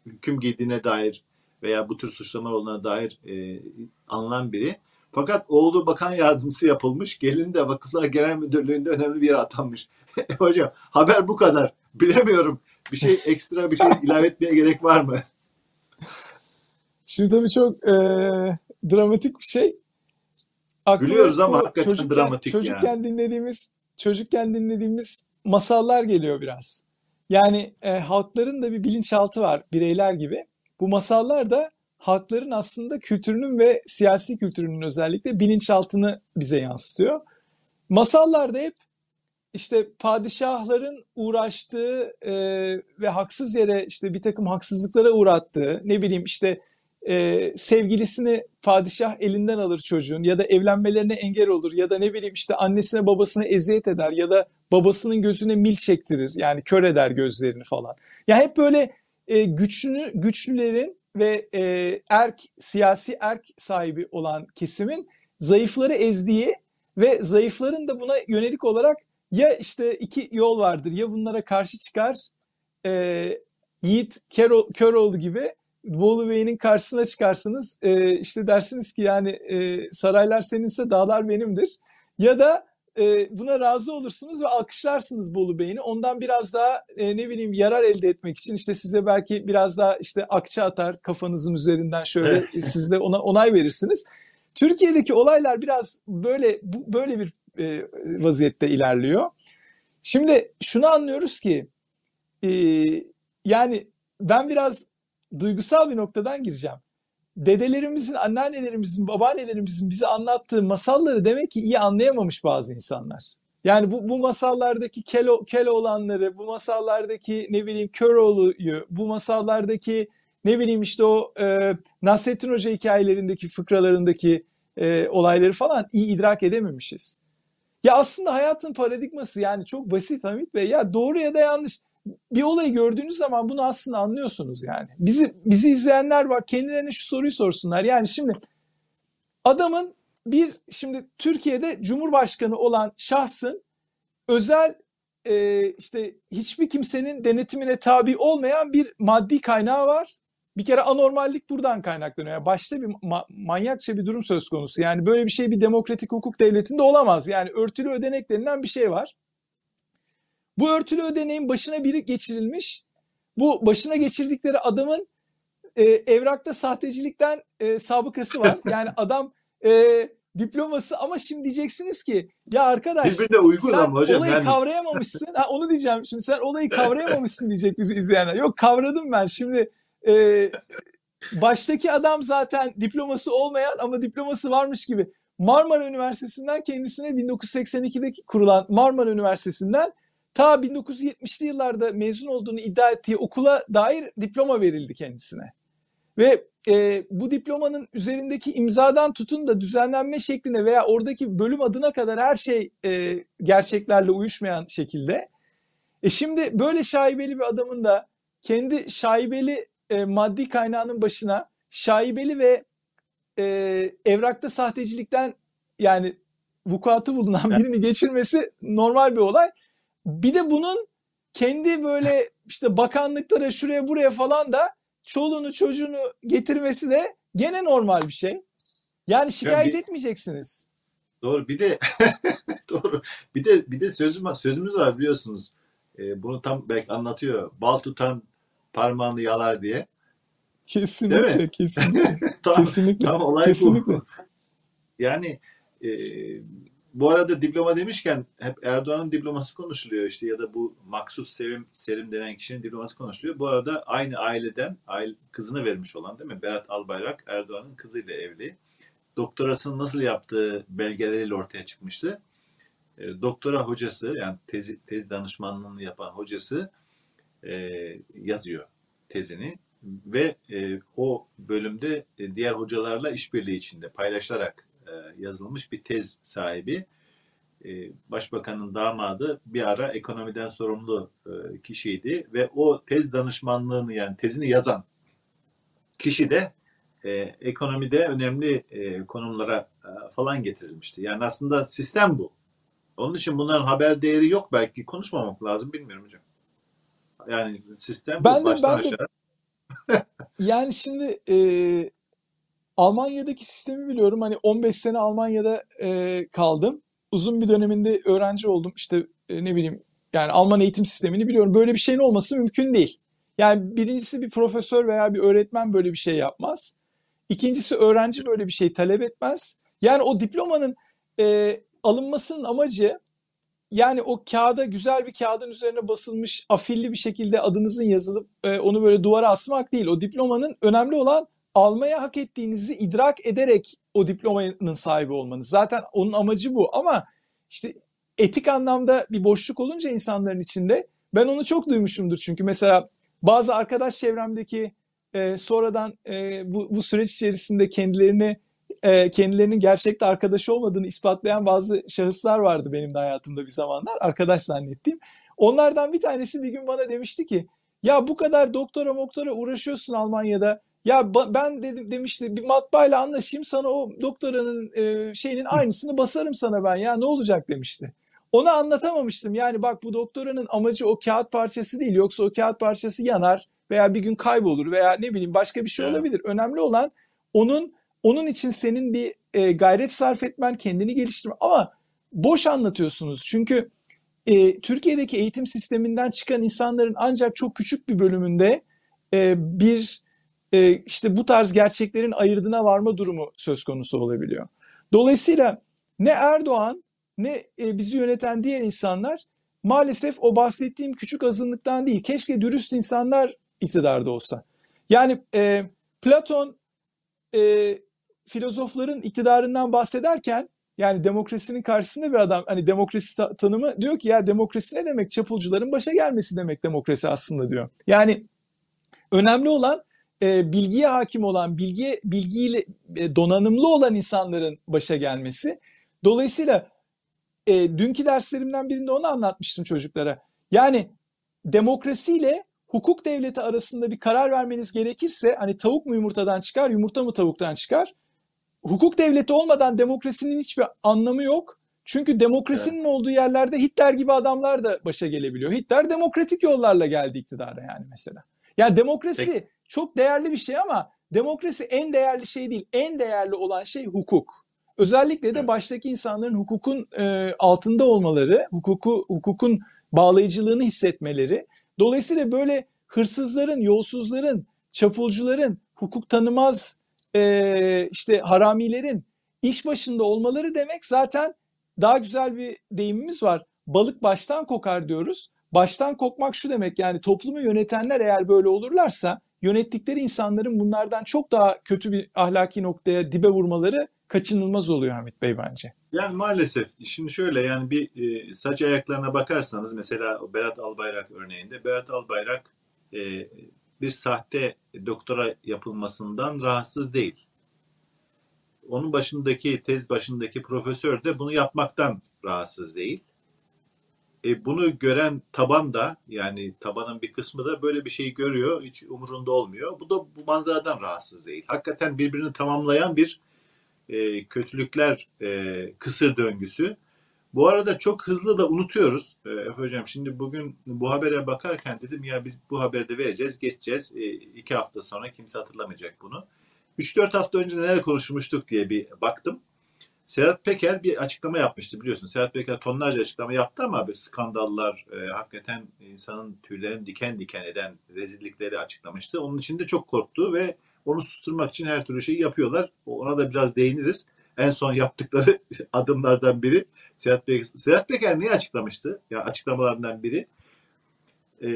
hüküm giydiğine dair veya bu tür suçlamalar olduğuna dair e, anılan biri. Fakat oğlu bakan yardımcısı yapılmış. Gelin de Vakıflar Genel Müdürlüğü'nde önemli bir yere atanmış. Hocam haber bu kadar. Bilemiyorum. Bir şey ekstra bir şey ilave etmeye gerek var mı? Şimdi tabii çok e, dramatik bir şey. Aklıma Gülüyoruz ama hakikaten çocukken, dramatik çocukken yani. dinlediğimiz çocukken dinlediğimiz masallar geliyor biraz. Yani e, halkların da bir bilinçaltı var bireyler gibi. Bu masallar da halkların aslında kültürünün ve siyasi kültürünün özellikle bilinçaltını bize yansıtıyor. Masallarda hep işte padişahların uğraştığı e, ve haksız yere işte bir takım haksızlıklara uğrattığı ne bileyim işte e, sevgilisini padişah elinden alır çocuğun ya da evlenmelerine engel olur ya da ne bileyim işte annesine babasına eziyet eder ya da babasının gözüne mil çektirir yani kör eder gözlerini falan. Ya hep böyle e, güçlü güçlülerin ve e, erk siyasi erk sahibi olan kesimin zayıfları ezdiği ve zayıfların da buna yönelik olarak ya işte iki yol vardır ya bunlara karşı çıkar e, Yiğit Kero- Köroğlu gibi Bolu Bey'in karşısına çıkarsınız. E, işte dersiniz ki yani e, saraylar seninse dağlar benimdir. Ya da e, buna razı olursunuz ve alkışlarsınız Bolu Bey'ini. Ondan biraz daha e, ne bileyim yarar elde etmek için işte size belki biraz daha işte akça atar kafanızın üzerinden şöyle siz de ona onay verirsiniz. Türkiye'deki olaylar biraz böyle bu, böyle bir e, vaziyette ilerliyor. Şimdi şunu anlıyoruz ki e, yani ben biraz duygusal bir noktadan gireceğim. Dedelerimizin, anneannelerimizin, babaannelerimizin bize anlattığı masalları demek ki iyi anlayamamış bazı insanlar. Yani bu, bu masallardaki Kelo, Keloğlanları, bu masallardaki ne bileyim Köroğlu'yu, bu masallardaki ne bileyim işte o e, Nasrettin Hoca hikayelerindeki fıkralarındaki e, olayları falan iyi idrak edememişiz. Ya aslında hayatın paradigması yani çok basit Hamit Bey. Ya doğru ya da yanlış bir olayı gördüğünüz zaman bunu aslında anlıyorsunuz yani. Bizi bizi izleyenler var kendilerine şu soruyu sorsunlar. Yani şimdi adamın bir şimdi Türkiye'de Cumhurbaşkanı olan şahsın özel e, işte hiçbir kimsenin denetimine tabi olmayan bir maddi kaynağı var. Bir kere anormallik buradan kaynaklanıyor. Yani başta bir ma- manyakça bir durum söz konusu. Yani böyle bir şey bir demokratik hukuk devletinde olamaz. Yani örtülü ödenek denilen bir şey var. Bu örtülü ödeneğin başına biri geçirilmiş. Bu başına geçirdikleri adamın e, evrakta sahtecilikten e, sabıkası var. Yani adam e, diploması ama şimdi diyeceksiniz ki ya arkadaş Birbirine uygun sen ama hocam olayı yani. kavrayamamışsın. Ha, onu diyeceğim şimdi sen olayı kavrayamamışsın diyecek bizi izleyenler. Yok kavradım ben şimdi e, baştaki adam zaten diploması olmayan ama diploması varmış gibi Marmara Üniversitesi'nden kendisine 1982'deki kurulan Marmara Üniversitesi'nden ta 1970'li yıllarda mezun olduğunu iddia ettiği okula dair diploma verildi kendisine. Ve e, bu diplomanın üzerindeki imzadan tutun da düzenlenme şekline veya oradaki bölüm adına kadar her şey e, gerçeklerle uyuşmayan şekilde. E şimdi böyle şaibeli bir adamın da kendi şaibeli e, maddi kaynağının başına şaibeli ve e, evrakta sahtecilikten yani vukuatı bulunan birini geçirmesi normal bir olay. Bir de bunun kendi böyle işte bakanlıklara şuraya buraya falan da çoluğunu çocuğunu getirmesi de gene normal bir şey. Yani şikayet bir- etmeyeceksiniz. Doğru. Bir de doğru. Bir de bir de sözüm sözümüz var biliyorsunuz. Ee, bunu tam belki anlatıyor. Bal tutan parmağını yalar diye. Kesinlikle, kesinlikle, tam, kesinlikle, tam olay kesinlikle. bu. Yani e, bu arada diploma demişken hep Erdoğan'ın diploması konuşuluyor işte ya da bu Maksut Sevim Serim denen kişinin diploması konuşuluyor. Bu arada aynı aileden aile, kızını vermiş olan değil mi? Berat Albayrak Erdoğan'ın kızıyla evli. Doktorasını nasıl yaptığı belgeleriyle ortaya çıkmıştı. E, doktora hocası yani tezi, tez danışmanlığını yapan hocası e, yazıyor tezini ve e, o bölümde e, diğer hocalarla işbirliği içinde paylaşılarak e, yazılmış bir tez sahibi. E, Başbakanın damadı bir ara ekonomiden sorumlu e, kişiydi ve o tez danışmanlığını yani tezini yazan kişi de e, ekonomide önemli e, konumlara e, falan getirilmişti. Yani aslında sistem bu. Onun için bunların haber değeri yok belki konuşmamak lazım bilmiyorum hocam. Yani sistem Ben bu de- baştan ben de- aşağı. Yani şimdi e, Almanya'daki sistemi biliyorum. Hani 15 sene Almanya'da e, kaldım. Uzun bir döneminde öğrenci oldum. İşte e, ne bileyim yani Alman eğitim sistemini biliyorum. Böyle bir şeyin olması mümkün değil. Yani birincisi bir profesör veya bir öğretmen böyle bir şey yapmaz. İkincisi öğrenci böyle bir şey talep etmez. Yani o diplomanın e, alınmasının amacı yani o kağıda güzel bir kağıdın üzerine basılmış afilli bir şekilde adınızın yazılıp e, onu böyle duvara asmak değil. O diplomanın önemli olan almaya hak ettiğinizi idrak ederek o diplomanın sahibi olmanız. Zaten onun amacı bu ama işte etik anlamda bir boşluk olunca insanların içinde ben onu çok duymuşumdur. Çünkü mesela bazı arkadaş çevremdeki e, sonradan e, bu, bu süreç içerisinde kendilerini e, kendilerinin gerçekte arkadaş olmadığını ispatlayan bazı şahıslar vardı benim de hayatımda bir zamanlar. Arkadaş zannettiğim. Onlardan bir tanesi bir gün bana demişti ki ya bu kadar doktora moktora uğraşıyorsun Almanya'da. Ya ben dedim demişti bir matbaayla anlaşayım sana o doktoranın e, şeyinin aynısını basarım sana ben ya ne olacak demişti. Ona anlatamamıştım. Yani bak bu doktoranın amacı o kağıt parçası değil. Yoksa o kağıt parçası yanar, veya bir gün kaybolur veya ne bileyim başka bir şey olabilir. Önemli olan onun onun için senin bir e, gayret sarf etmen, kendini geliştirmen ama boş anlatıyorsunuz. Çünkü e, Türkiye'deki eğitim sisteminden çıkan insanların ancak çok küçük bir bölümünde e, bir e, işte bu tarz gerçeklerin ayırdına varma durumu söz konusu olabiliyor. Dolayısıyla ne Erdoğan ne e, bizi yöneten diğer insanlar maalesef o bahsettiğim küçük azınlıktan değil. Keşke dürüst insanlar iktidarda olsa. Yani e, Platon e, filozofların iktidarından bahsederken yani demokrasinin karşısında bir adam hani demokrasi ta- tanımı diyor ki ya demokrasi ne demek? Çapulcuların başa gelmesi demek demokrasi aslında diyor. Yani önemli olan e, bilgiye hakim olan, bilgiye bilgiyle e, donanımlı olan insanların başa gelmesi. Dolayısıyla e, dünkü derslerimden birinde onu anlatmıştım çocuklara. Yani demokrasiyle hukuk devleti arasında bir karar vermeniz gerekirse hani tavuk mu yumurtadan çıkar, yumurta mı tavuktan çıkar? Hukuk devleti olmadan demokrasinin hiçbir anlamı yok. Çünkü demokrasinin olduğu yerlerde Hitler gibi adamlar da başa gelebiliyor. Hitler demokratik yollarla geldi iktidara yani mesela. Yani demokrasi Peki. Çok değerli bir şey ama demokrasi en değerli şey değil. En değerli olan şey hukuk. Özellikle de baştaki insanların hukukun e, altında olmaları, hukuku hukukun bağlayıcılığını hissetmeleri. Dolayısıyla böyle hırsızların, yolsuzların, çapulcuların, hukuk tanımaz e, işte haramilerin iş başında olmaları demek zaten daha güzel bir deyimimiz var. Balık baştan kokar diyoruz. Baştan kokmak şu demek yani toplumu yönetenler eğer böyle olurlarsa yönettikleri insanların bunlardan çok daha kötü bir ahlaki noktaya dibe vurmaları kaçınılmaz oluyor Hamit Bey bence. Yani maalesef şimdi şöyle yani bir e, saç ayaklarına bakarsanız mesela Berat Albayrak örneğinde Berat Albayrak e, bir sahte doktora yapılmasından rahatsız değil. Onun başındaki tez başındaki profesör de bunu yapmaktan rahatsız değil. E, bunu gören taban da yani tabanın bir kısmı da böyle bir şeyi görüyor hiç umurunda olmuyor. Bu da bu manzaradan rahatsız değil. Hakikaten birbirini tamamlayan bir e, kötülükler e, kısır döngüsü. Bu arada çok hızlı da unutuyoruz. E, Efe Hocam şimdi bugün bu habere bakarken dedim ya biz bu haberi de vereceğiz, geçeceğiz. E, iki hafta sonra kimse hatırlamayacak bunu. 3-4 hafta önce neler konuşmuştuk diye bir baktım. Sedat Peker bir açıklama yapmıştı biliyorsun. Sedat Peker tonlarca açıklama yaptı ama böyle skandallar, e, hakikaten insanın tüylerini diken diken eden rezillikleri açıklamıştı. Onun için de çok korktu ve onu susturmak için her türlü şeyi yapıyorlar. Ona da biraz değiniriz. En son yaptıkları adımlardan biri Sedat Peker, Sedat Peker neyi açıklamıştı? Ya açıklamalarından biri e,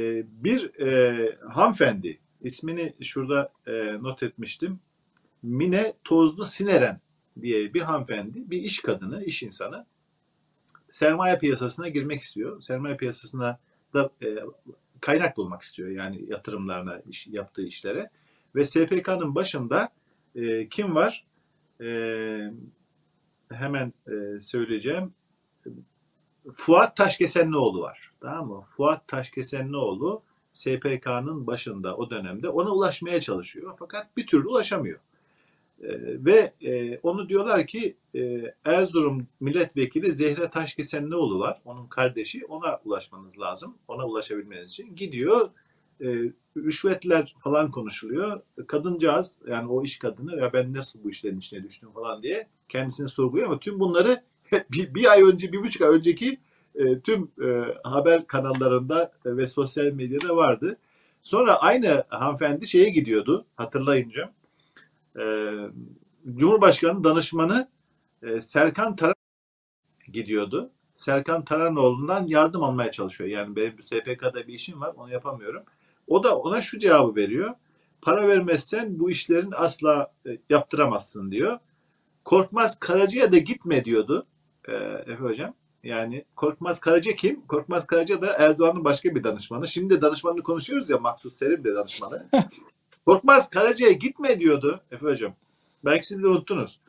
bir e, hanımefendi ismini şurada e, not etmiştim. Mine Tozlu Sineren diye bir hanımefendi, bir iş kadını, iş insanı sermaye piyasasına girmek istiyor. Sermaye piyasasına da e, kaynak bulmak istiyor yani yatırımlarına, iş, yaptığı işlere. Ve SPK'nın başında e, kim var? E, hemen e, söyleyeceğim. Fuat Taşkesenlioğlu var. Tamam mı? Fuat Taşkesenlioğlu SPK'nın başında o dönemde ona ulaşmaya çalışıyor. Fakat bir türlü ulaşamıyor. E, ve e, onu diyorlar ki e, Erzurum milletvekili Zehra Taşkesenlioğlu var. Onun kardeşi. Ona ulaşmanız lazım. Ona ulaşabilmeniz için. Gidiyor. E, rüşvetler falan konuşuluyor. Kadıncağız yani o iş kadını ya ben nasıl bu işlerin içine düştüm falan diye kendisini sorguluyor ama tüm bunları bir, bir ay önce, bir buçuk ay önceki e, tüm e, haber kanallarında ve sosyal medyada vardı. Sonra aynı hanımefendi şeye gidiyordu hatırlayınca. E, Cumhurbaşkanı danışmanı e, Serkan Taran gidiyordu. Serkan Taranoğlu'ndan yardım almaya çalışıyor. Yani benim bu SPK'da bir işim var onu yapamıyorum. O da ona şu cevabı veriyor. Para vermezsen bu işlerin asla e, yaptıramazsın diyor. Korkmaz Karaca'ya da gitme diyordu e, Efe Hocam. Yani Korkmaz Karaca kim? Korkmaz Karaca da Erdoğan'ın başka bir danışmanı. Şimdi de danışmanını konuşuyoruz ya Maksut Serim de danışmanı. Korkmaz Karaca'ya gitme diyordu Efe Hocam. Belki siz de unuttunuz.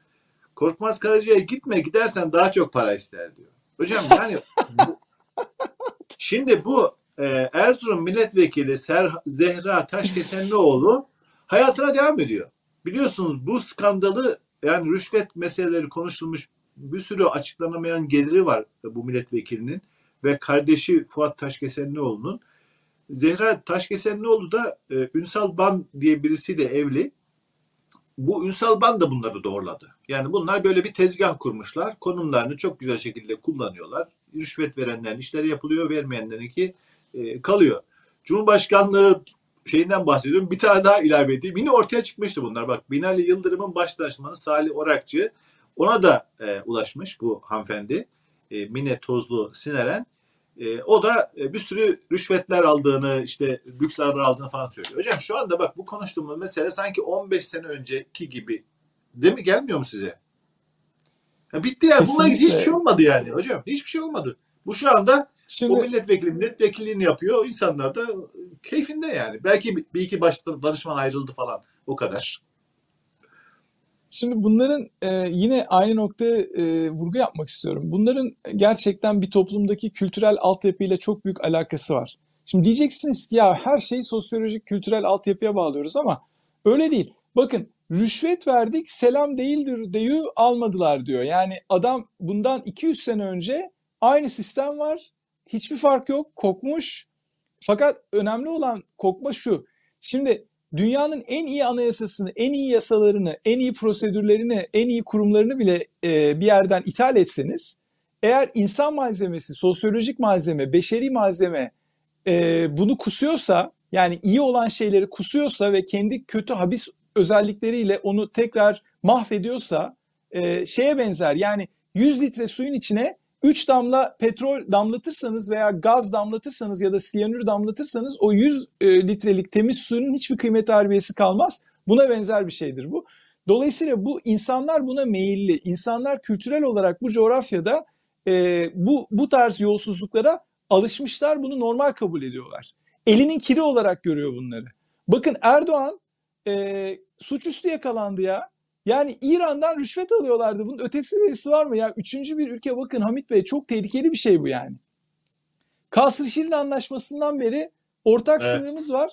Korkmaz Karaca'ya gitme gidersen daha çok para ister diyor. Hocam yani bu, şimdi bu e, Erzurum milletvekili Ser, Zehra Taşkesenlioğlu hayatına devam ediyor. Biliyorsunuz bu skandalı yani rüşvet meseleleri konuşulmuş bir sürü açıklanamayan geliri var bu milletvekilinin ve kardeşi Fuat Taşkesenlioğlu'nun. Zehra Taşkesenoğlu da e, Ünsal Ban diye birisiyle evli. Bu Ünsal Ban da bunları doğruladı. Yani bunlar böyle bir tezgah kurmuşlar. Konumlarını çok güzel şekilde kullanıyorlar. Rüşvet verenlerin işleri yapılıyor, vermeyenlerinki e, kalıyor. Cumhurbaşkanlığı şeyinden bahsediyorum. Bir tane daha ilave edeyim. Yine ortaya çıkmıştı bunlar. Bak Binali Yıldırım'ın baş danışmanı Salih Orakçı ona da e, ulaşmış bu hanımefendi. E, Mine Tozlu Sineren. E, o da e, bir sürü rüşvetler aldığını, işte lüks arabalar aldığını falan söylüyor. Hocam şu anda bak bu konuştuğumuz mesele sanki 15 sene önceki gibi değil mi? Gelmiyor mu size? Ya bitti ya. Bununla ilgili Kesinlikle. hiçbir şey olmadı yani hocam. Hiçbir şey olmadı. Bu şu anda Şimdi o milletvekili milletvekilliğini yapıyor. İnsanlar da keyfinde yani. Belki bir iki baş danışman ayrıldı falan. O kadar. Şimdi bunların e, yine aynı noktaya e, vurgu yapmak istiyorum. Bunların gerçekten bir toplumdaki kültürel altyapıyla çok büyük alakası var. Şimdi diyeceksiniz ki ya her şeyi sosyolojik kültürel altyapıya bağlıyoruz ama öyle değil. Bakın rüşvet verdik selam değildir deyu almadılar diyor. Yani adam bundan 200 sene önce aynı sistem var. Hiçbir fark yok. Kokmuş. Fakat önemli olan kokma şu. Şimdi dünyanın en iyi anayasasını, en iyi yasalarını, en iyi prosedürlerini, en iyi kurumlarını bile e, bir yerden ithal etseniz, eğer insan malzemesi, sosyolojik malzeme, beşeri malzeme e, bunu kusuyorsa, yani iyi olan şeyleri kusuyorsa ve kendi kötü habis özellikleriyle onu tekrar mahvediyorsa e, şeye benzer. Yani 100 litre suyun içine 3 damla petrol damlatırsanız veya gaz damlatırsanız ya da siyanür damlatırsanız o 100 e, litrelik temiz suyun hiçbir kıymet harbiyesi kalmaz. Buna benzer bir şeydir bu. Dolayısıyla bu insanlar buna meyilli. İnsanlar kültürel olarak bu coğrafyada e, bu bu tarz yolsuzluklara alışmışlar. Bunu normal kabul ediyorlar. Elinin kiri olarak görüyor bunları. Bakın Erdoğan e, suçüstü yakalandı ya. Yani İran'dan rüşvet alıyorlardı. Bunun ötesi verisi var mı ya? Üçüncü bir ülke bakın Hamit Bey çok tehlikeli bir şey bu yani. Kasr Şirin Anlaşması'ndan beri ortak Evet. sınırımız var.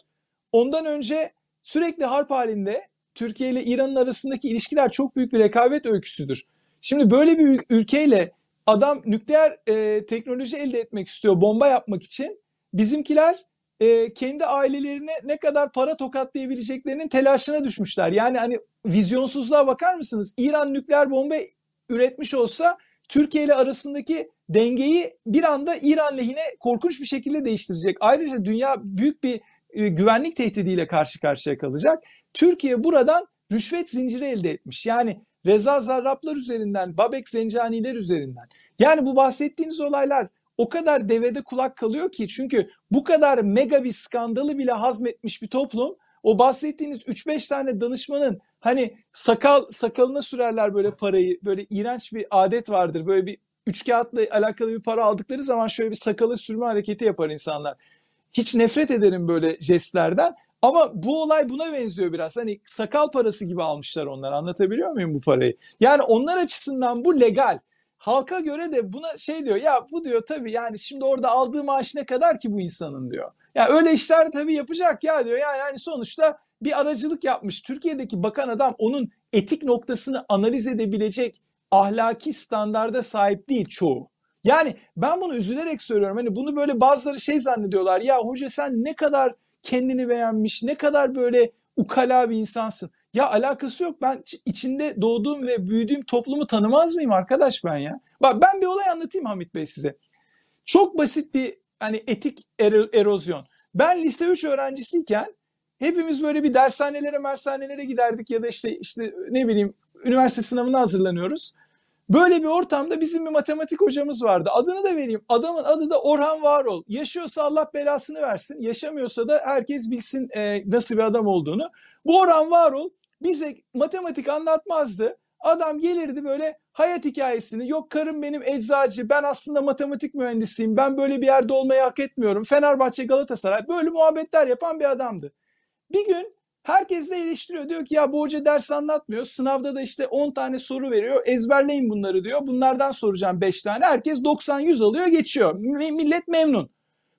Ondan önce sürekli harp halinde Türkiye ile İran'ın arasındaki ilişkiler çok büyük bir rekabet öyküsüdür. Şimdi böyle bir ül- ülkeyle adam nükleer e, teknoloji elde etmek istiyor bomba yapmak için. Bizimkiler e, kendi ailelerine ne kadar para tokatlayabileceklerinin telaşına düşmüşler. Yani hani vizyonsuzluğa bakar mısınız? İran nükleer bomba üretmiş olsa Türkiye ile arasındaki dengeyi bir anda İran lehine korkunç bir şekilde değiştirecek. Ayrıca dünya büyük bir e, güvenlik tehdidiyle karşı karşıya kalacak. Türkiye buradan rüşvet zinciri elde etmiş. Yani Reza Zarrablar üzerinden, Babek Zencaniler üzerinden. Yani bu bahsettiğiniz olaylar o kadar devede kulak kalıyor ki çünkü bu kadar mega bir skandalı bile hazmetmiş bir toplum o bahsettiğiniz 3-5 tane danışmanın hani sakal sakalına sürerler böyle parayı böyle iğrenç bir adet vardır böyle bir üç kağıtla alakalı bir para aldıkları zaman şöyle bir sakalı sürme hareketi yapar insanlar. Hiç nefret ederim böyle jestlerden ama bu olay buna benziyor biraz. Hani sakal parası gibi almışlar onlar. Anlatabiliyor muyum bu parayı? Yani onlar açısından bu legal. Halka göre de buna şey diyor ya bu diyor tabii yani şimdi orada aldığı maaş ne kadar ki bu insanın diyor. Ya öyle işler tabii yapacak ya diyor. Yani hani sonuçta bir aracılık yapmış. Türkiye'deki bakan adam onun etik noktasını analiz edebilecek ahlaki standarda sahip değil çoğu. Yani ben bunu üzülerek söylüyorum. Hani bunu böyle bazıları şey zannediyorlar. Ya hoca sen ne kadar kendini beğenmiş, ne kadar böyle ukala bir insansın. Ya alakası yok. Ben içinde doğduğum ve büyüdüğüm toplumu tanımaz mıyım arkadaş ben ya? Bak ben bir olay anlatayım Hamit Bey size. Çok basit bir hani etik ero- erozyon. Ben lise 3 öğrencisiyken hepimiz böyle bir dershanelere, mersanelere giderdik ya da işte işte ne bileyim üniversite sınavına hazırlanıyoruz. Böyle bir ortamda bizim bir matematik hocamız vardı. Adını da vereyim. Adamın adı da Orhan Varol. Yaşıyorsa Allah belasını versin. Yaşamıyorsa da herkes bilsin e, nasıl bir adam olduğunu. Bu Orhan Varol bize matematik anlatmazdı. Adam gelirdi böyle hayat hikayesini. Yok karım benim eczacı. Ben aslında matematik mühendisiyim. Ben böyle bir yerde olmayı hak etmiyorum. Fenerbahçe Galatasaray. Böyle muhabbetler yapan bir adamdı. Bir gün herkes de eleştiriyor. Diyor ki ya bu hoca ders anlatmıyor. Sınavda da işte 10 tane soru veriyor. Ezberleyin bunları diyor. Bunlardan soracağım 5 tane. Herkes 90-100 alıyor geçiyor. Mi- Millet memnun.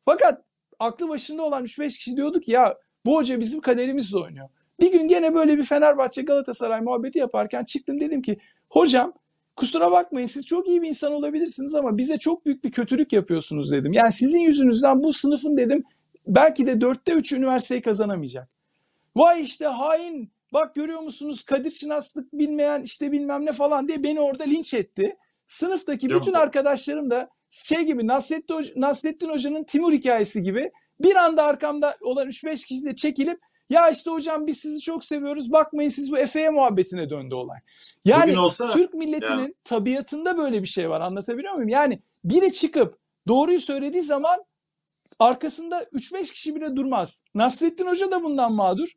Fakat aklı başında olan 3-5 kişi diyordu ki ya bu hoca bizim kaderimizle oynuyor. Bir gün gene böyle bir Fenerbahçe Galatasaray muhabbeti yaparken çıktım dedim ki hocam kusura bakmayın siz çok iyi bir insan olabilirsiniz ama bize çok büyük bir kötülük yapıyorsunuz dedim. Yani sizin yüzünüzden bu sınıfın dedim belki de dörtte üç üniversiteyi kazanamayacak. Vay işte hain bak görüyor musunuz Kadir Şinaslık bilmeyen işte bilmem ne falan diye beni orada linç etti. Sınıftaki Yok. bütün arkadaşlarım da şey gibi Nasrettin, Hoca- Nasrettin Hoca'nın Timur hikayesi gibi bir anda arkamda olan 3-5 kişi de çekilip ya işte hocam biz sizi çok seviyoruz bakmayın siz bu Efe'ye muhabbetine döndü olay. Yani Bugün olsa Türk milletinin tabiatında böyle bir şey var anlatabiliyor muyum? Yani biri çıkıp doğruyu söylediği zaman arkasında 3-5 kişi bile durmaz. Nasrettin Hoca da bundan mağdur.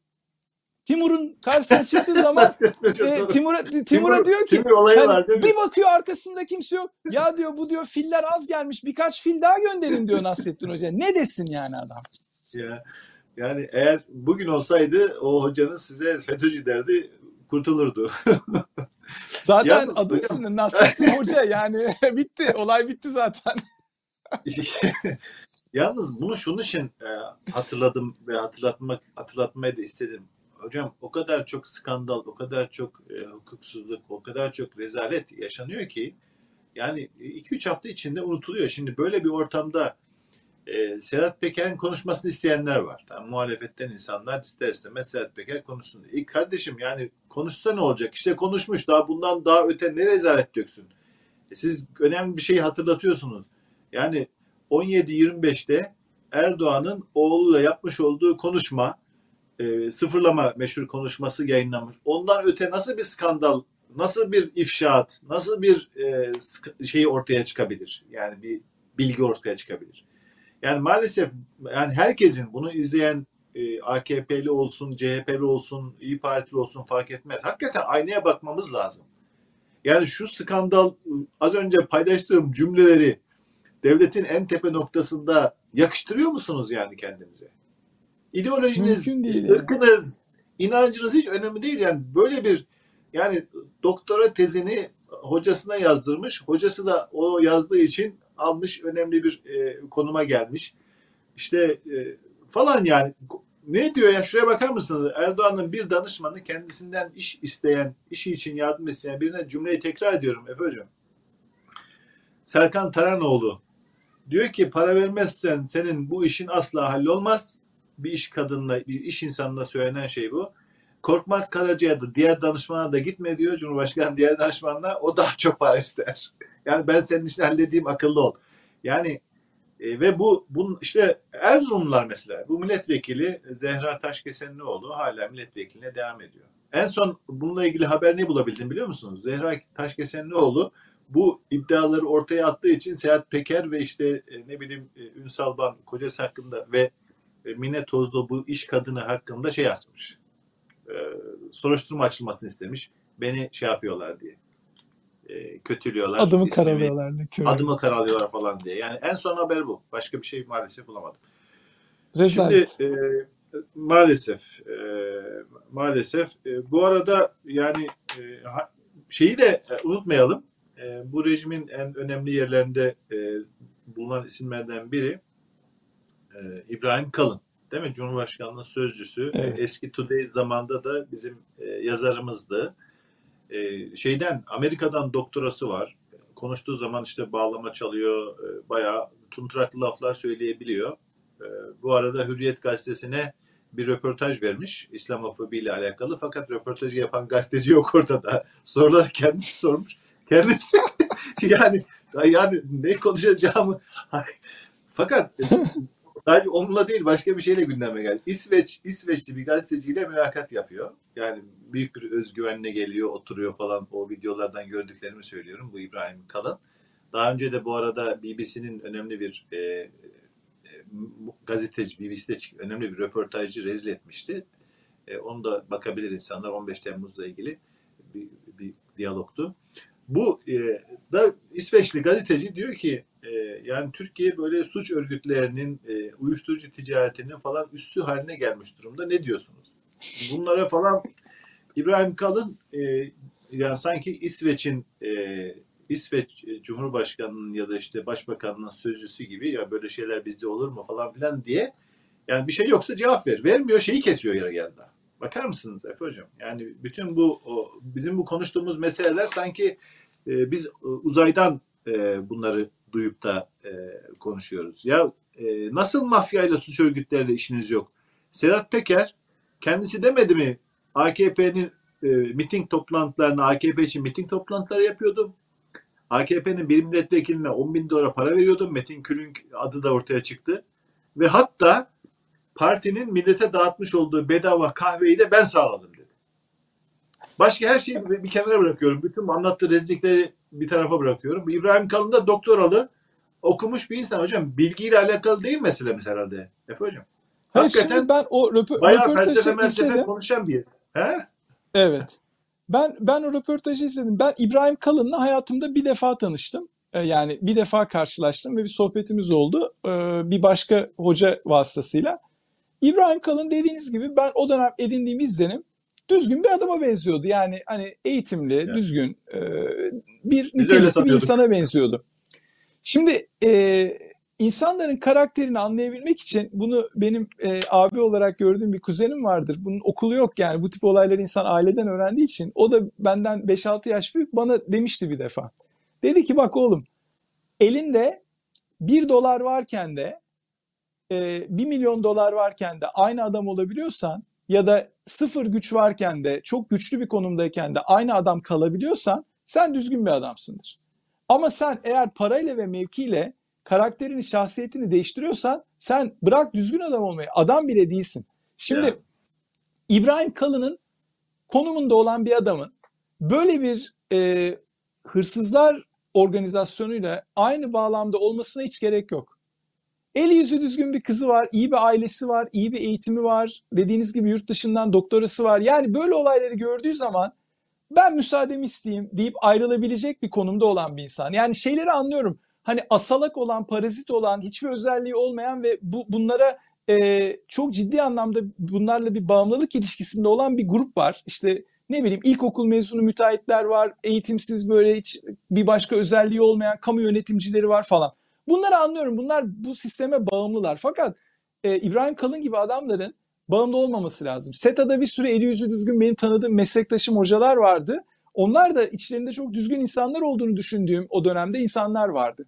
Timur'un karşısına çıktığı zaman e, Timur'a Timur- diyor ki Timur olayı hani var değil mi? bir bakıyor arkasında kimse yok. Ya diyor bu diyor filler az gelmiş birkaç fil daha gönderin diyor Nasrettin Hoca. Ne desin yani adam? Ya, yani eğer bugün olsaydı o hocanın size FETÖ'cü derdi kurtulurdu. Zaten Yalnız adı üstünde Nasrettin Hoca yani bitti olay bitti zaten. Yalnız bunu şunun için e, hatırladım ve hatırlatmak hatırlatmayı da istedim. Hocam o kadar çok skandal, o kadar çok e, hukuksuzluk, o kadar çok rezalet yaşanıyor ki yani 2-3 hafta içinde unutuluyor. Şimdi böyle bir ortamda e, Sedat Peker'in konuşmasını isteyenler var. Tamam, muhalefetten insanlar ister istemez Sedat Peker konuşsun. İlk kardeşim yani konuşsa ne olacak? İşte konuşmuş daha bundan daha öte ne rezalet döksün. E, siz önemli bir şeyi hatırlatıyorsunuz. Yani 17-25'te Erdoğan'ın oğluyla yapmış olduğu konuşma, e, sıfırlama meşhur konuşması yayınlanmış. Ondan öte nasıl bir skandal, nasıl bir ifşaat, nasıl bir e, şey ortaya çıkabilir? Yani bir bilgi ortaya çıkabilir. Yani maalesef yani herkesin bunu izleyen e, AKP'li olsun, CHP'li olsun, İyi Partili olsun fark etmez. Hakikaten aynaya bakmamız lazım. Yani şu skandal az önce paylaştığım cümleleri devletin en tepe noktasında yakıştırıyor musunuz yani kendinize? İdeolojiniz, değil yani. ırkınız, inancınız hiç önemli değil. Yani böyle bir yani doktora tezini hocasına yazdırmış. Hocası da o yazdığı için almış önemli bir e, konuma gelmiş. İşte e, falan yani ne diyor ya şuraya bakar mısınız? Erdoğan'ın bir danışmanı kendisinden iş isteyen, işi için yardım isteyen birine cümleyi tekrar ediyorum Efe. Serkan Taranoğlu diyor ki para vermezsen senin bu işin asla hallolmaz. Bir iş kadınla, bir iş insanına söylenen şey bu. Korkmaz Karaca'ya da diğer danışmana da gitme diyor Cumhurbaşkanı diğer danışmanına o daha çok para ister. Yani ben senin işini halledeyim akıllı ol. Yani e, ve bu bunun işte Erzurumlular mesela bu milletvekili Zehra Taşkesenlioğlu hala milletvekiline devam ediyor. En son bununla ilgili haber ne bulabildim biliyor musunuz? Zehra Taşkesenlioğlu bu iddiaları ortaya attığı için Sedat Peker ve işte e, ne bileyim e, Ünsal Ban kocası hakkında ve e, Mine Tozlu bu iş kadını hakkında şey açmış. E, soruşturma açılmasını istemiş. Beni şey yapıyorlar diye. E, kötülüyorlar. Adımı ismimi-. Kör. Adımı karalıyorlar falan diye. Yani en son haber bu. Başka bir şey maalesef bulamadım. Rezalet. Şimdi e, maalesef e, maalesef e, bu arada yani e, şeyi de e, unutmayalım. E, bu rejimin en önemli yerlerinde e, bulunan isimlerden biri e, İbrahim Kalın. Değil mi? Cumhurbaşkanlığı sözcüsü. Evet. Eski Today zamanda da bizim e, yazarımızdı. E, şeyden Amerika'dan doktorası var. Konuştuğu zaman işte bağlama çalıyor. E, bayağı tuntraklı laflar söyleyebiliyor. E, bu arada Hürriyet gazetesine bir röportaj vermiş İslamofobi ile alakalı. Fakat röportajı yapan gazeteci yok ortada. Soruları kendisi sormuş. Kendisi yani yani ne konuşacağımı fakat sadece onunla değil başka bir şeyle gündeme geldi. İsveç İsveçli bir gazeteciyle mülakat yapıyor. Yani büyük bir özgüvenle geliyor, oturuyor falan. O videolardan gördüklerimi söylüyorum. Bu İbrahim Kalın. Daha önce de bu arada BBC'nin önemli bir e, e, gazeteci, BBC'de önemli bir röportajcı rezil etmişti. E, onu da bakabilir insanlar 15 Temmuz'la ilgili bir, bir diyalogtu. Bu e, da İsveçli gazeteci diyor ki e, yani Türkiye böyle suç örgütlerinin, e, uyuşturucu ticaretinin falan üssü haline gelmiş durumda. Ne diyorsunuz? Bunlara falan İbrahim Kalın e, yani sanki İsveç'in e, İsveç Cumhurbaşkanı'nın ya da işte Başbakanı'nın sözcüsü gibi ya böyle şeyler bizde olur mu falan filan diye yani bir şey yoksa cevap ver. Vermiyor şeyi kesiyor yarı yarıda. Bakar mısınız Efe Hocam? Yani bütün bu bizim bu konuştuğumuz meseleler sanki e, biz e, uzaydan e, bunları duyup da e, konuşuyoruz. Ya e, nasıl mafyayla suç örgütleriyle işiniz yok? Sedat Peker kendisi demedi mi AKP'nin e, miting toplantılarını AKP için miting toplantıları yapıyordum. AKP'nin bir milletvekiline 10 bin dolara para veriyordum. Metin Külünk adı da ortaya çıktı. Ve hatta partinin millete dağıtmış olduğu bedava kahveyi de ben sağladım dedi. Başka her şeyi bir kenara bırakıyorum. Bütün anlattığı rezillikleri bir tarafa bırakıyorum. İbrahim Kalın da doktoralı okumuş bir insan hocam. Bilgiyle alakalı değil meselemiz herhalde. Efe hocam. Hayır Hakikaten ben o röpo- Bayağı felsefe felsefe izledim. konuşan bir. He? Evet. Ben ben o röportajı izledim. Ben İbrahim Kalın'la hayatımda bir defa tanıştım. Ee, Yani bir defa karşılaştım ve bir sohbetimiz oldu. Ee, Bir başka hoca vasıtasıyla. İbrahim Kalın dediğiniz gibi ben o dönem edindiğim izlenim düzgün bir adama benziyordu. Yani hani eğitimli, Evet. düzgün e, bir nitelikli bir insana benziyordu. Şimdi e, insanların karakterini anlayabilmek için bunu benim e, abi olarak gördüğüm bir kuzenim vardır. Bunun okulu yok yani bu tip olayları insan aileden öğrendiği için. O da benden 5-6 yaş büyük bana demişti bir defa. Dedi ki bak oğlum elinde 1 dolar varken de e, 1 milyon dolar varken de aynı adam olabiliyorsan ya da sıfır güç varken de çok güçlü bir konumdayken de aynı adam kalabiliyorsan sen düzgün bir adamsındır. Ama sen eğer parayla ve mevkiyle karakterini, şahsiyetini değiştiriyorsan sen bırak düzgün adam olmayı, adam bile değilsin. Şimdi Ya. İbrahim Kalın'ın konumunda olan bir adamın böyle bir e, hırsızlar organizasyonuyla aynı bağlamda olmasına hiç gerek yok. Eli yüzü düzgün bir kızı var, iyi bir ailesi var, iyi bir eğitimi var. Dediğiniz gibi yurt dışından doktorası var. Yani böyle olayları gördüğü zaman ben müsaademi isteyeyim deyip ayrılabilecek bir konumda olan bir insan. Yani şeyleri anlıyorum. Hani asalak olan, parazit olan, hiçbir özelliği olmayan ve bu bunlara e, çok ciddi anlamda bunlarla bir bağımlılık ilişkisinde olan bir grup var. İşte ne bileyim ilkokul mezunu müteahhitler var, eğitimsiz böyle hiç bir başka özelliği olmayan kamu yönetimcileri var falan. Bunları anlıyorum. Bunlar bu sisteme bağımlılar. Fakat e, İbrahim Kalın gibi adamların bağımlı olmaması lazım. SETA'da bir sürü eli yüzü düzgün benim tanıdığım meslektaşım hocalar vardı. Onlar da içlerinde çok düzgün insanlar olduğunu düşündüğüm o dönemde insanlar vardı.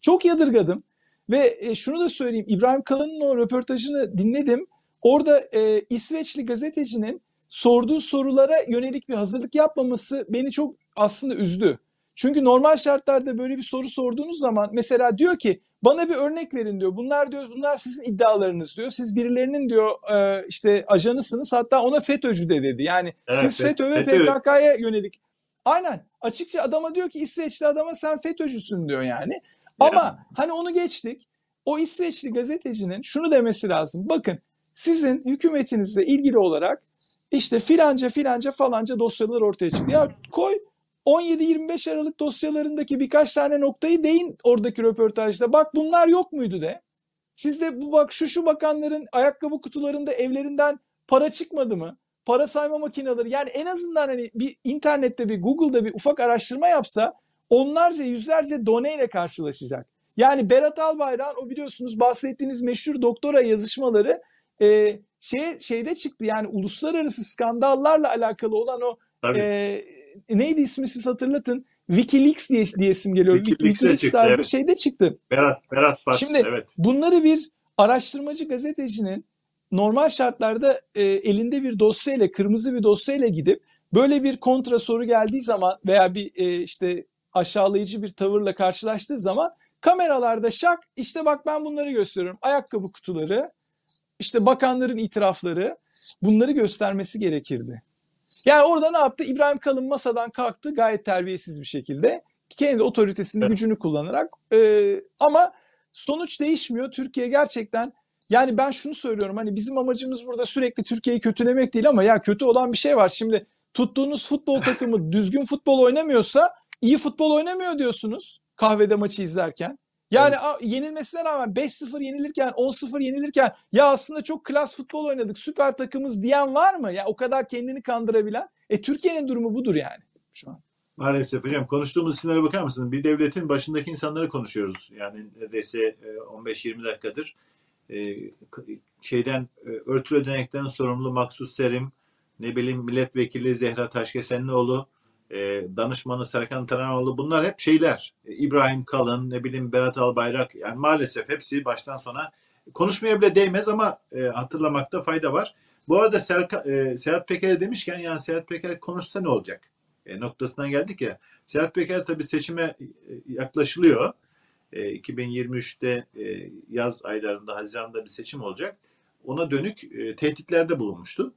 Çok yadırgadım ve e, şunu da söyleyeyim İbrahim Kalın'ın o röportajını dinledim. Orada e, İsveçli gazetecinin sorduğu sorulara yönelik bir hazırlık yapmaması beni çok aslında üzdü. Çünkü normal şartlarda böyle bir soru sorduğunuz zaman mesela diyor ki bana bir örnek verin diyor. Bunlar diyor bunlar sizin iddialarınız diyor. Siz birilerinin diyor e, işte ajanısınız. Hatta ona FETÖ'cü de dedi. Yani Evet, siz FETÖ ve. PKK'ya yönelik. Aynen. Açıkça adama diyor ki İsveçli adama sen FETÖ'cüsün diyor yani. Ama hani onu geçtik. O İsveçli gazetecinin şunu demesi lazım. Bakın sizin hükümetinizle ilgili olarak işte filanca filanca falanca dosyalar ortaya çıktı. Ya koy 17-25 Aralık dosyalarındaki birkaç tane noktayı değin oradaki röportajda. Bak bunlar yok muydu de. Sizde bu bak şu şu bakanların ayakkabı kutularında evlerinden para çıkmadı mı? Para sayma makineleri yani en azından hani bir internette bir Google'da bir ufak araştırma yapsa onlarca yüzlerce doneyle karşılaşacak. Yani Berat Albayrak'ın o biliyorsunuz bahsettiğiniz meşhur doktora yazışmaları e, şey şeyde çıktı yani uluslararası skandallarla alakalı olan o Tabii. e, neydi ismi siz hatırlatın Wikileaks diye, diye isim geliyor. Wikileaks'e Wikileaks çıktı, tarzı evet. şeyde çıktı. Berat, Berat Baks, Şimdi- evet. Bunları bir araştırmacı gazetecinin normal şartlarda e, elinde bir dosyayla, kırmızı bir dosyayla gidip böyle bir kontra soru geldiği zaman veya bir e, işte aşağılayıcı bir tavırla karşılaştığı zaman kameralarda şak işte bak ben bunları gösteriyorum. Ayakkabı kutuları, işte bakanların itirafları bunları göstermesi gerekirdi. Yani orada ne yaptı? İbrahim Kalın masadan kalktı gayet terbiyesiz bir şekilde. Kendi otoritesini, Evet. gücünü kullanarak. E, ama sonuç değişmiyor. Türkiye gerçekten yani ben şunu söylüyorum hani bizim amacımız burada sürekli Türkiye'yi kötülemek değil ama ya kötü olan bir şey var. Şimdi tuttuğunuz futbol takımı düzgün futbol oynamıyorsa iyi futbol oynamıyor diyorsunuz kahvede maçı izlerken. Yani a- yenilmesine rağmen 5-0 yenilirken 10-0 yenilirken ya aslında çok klas futbol oynadık süper takımız diyen var mı? Ya o kadar kendini kandırabilen. E Türkiye'nin durumu budur yani şu an. Maalesef hocam konuştuğumuz isimlere bakar mısınız? Bir devletin başındaki insanları konuşuyoruz. Yani neredeyse e, 15-20 dakikadır. E, Şeyden e, örtülü ödenekten sorumlu Maksus Serim, ne bileyim milletvekili Zehra Taşkesenlioğlu, e, danışmanı Serkan Taranoğlu bunlar hep şeyler. E, İbrahim Kalın, ne bileyim Berat Albayrak yani maalesef hepsi baştan sona konuşmaya bile değmez ama e, hatırlamakta fayda var. Bu arada Serka, e, Sedat Peker'e demişken yani Sedat Peker konuşsa ne olacak? E, noktasından geldik ya. Sedat Peker tabii seçime e, yaklaşılıyor. E, 2023'te e, yaz aylarında Haziran'da bir seçim olacak. Ona dönük e, tehditlerde bulunmuştu.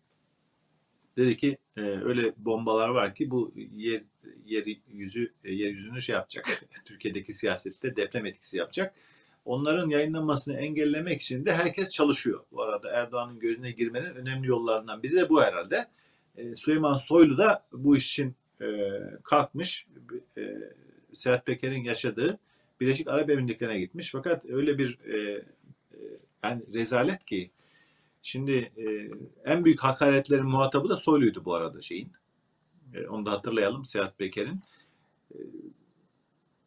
Dedi ki e, öyle bombalar var ki bu yer, yer yüzü e, yeryüzünü şey yapacak. Türkiye'deki siyasette deprem etkisi yapacak. Onların yayınlanmasını engellemek için de herkes çalışıyor. Bu arada Erdoğan'ın gözüne girmenin önemli yollarından biri de bu herhalde. E, Süleyman Soylu da bu iş için e, kalkmış. E, Sedat Peker'in yaşadığı Birleşik Arap Emirlikleri'ne gitmiş. Fakat öyle bir e, e, yani rezalet ki şimdi e, en büyük hakaretlerin muhatabı da Soylu'ydu bu arada şeyin. E, onu da hatırlayalım Sedat Peker'in. E,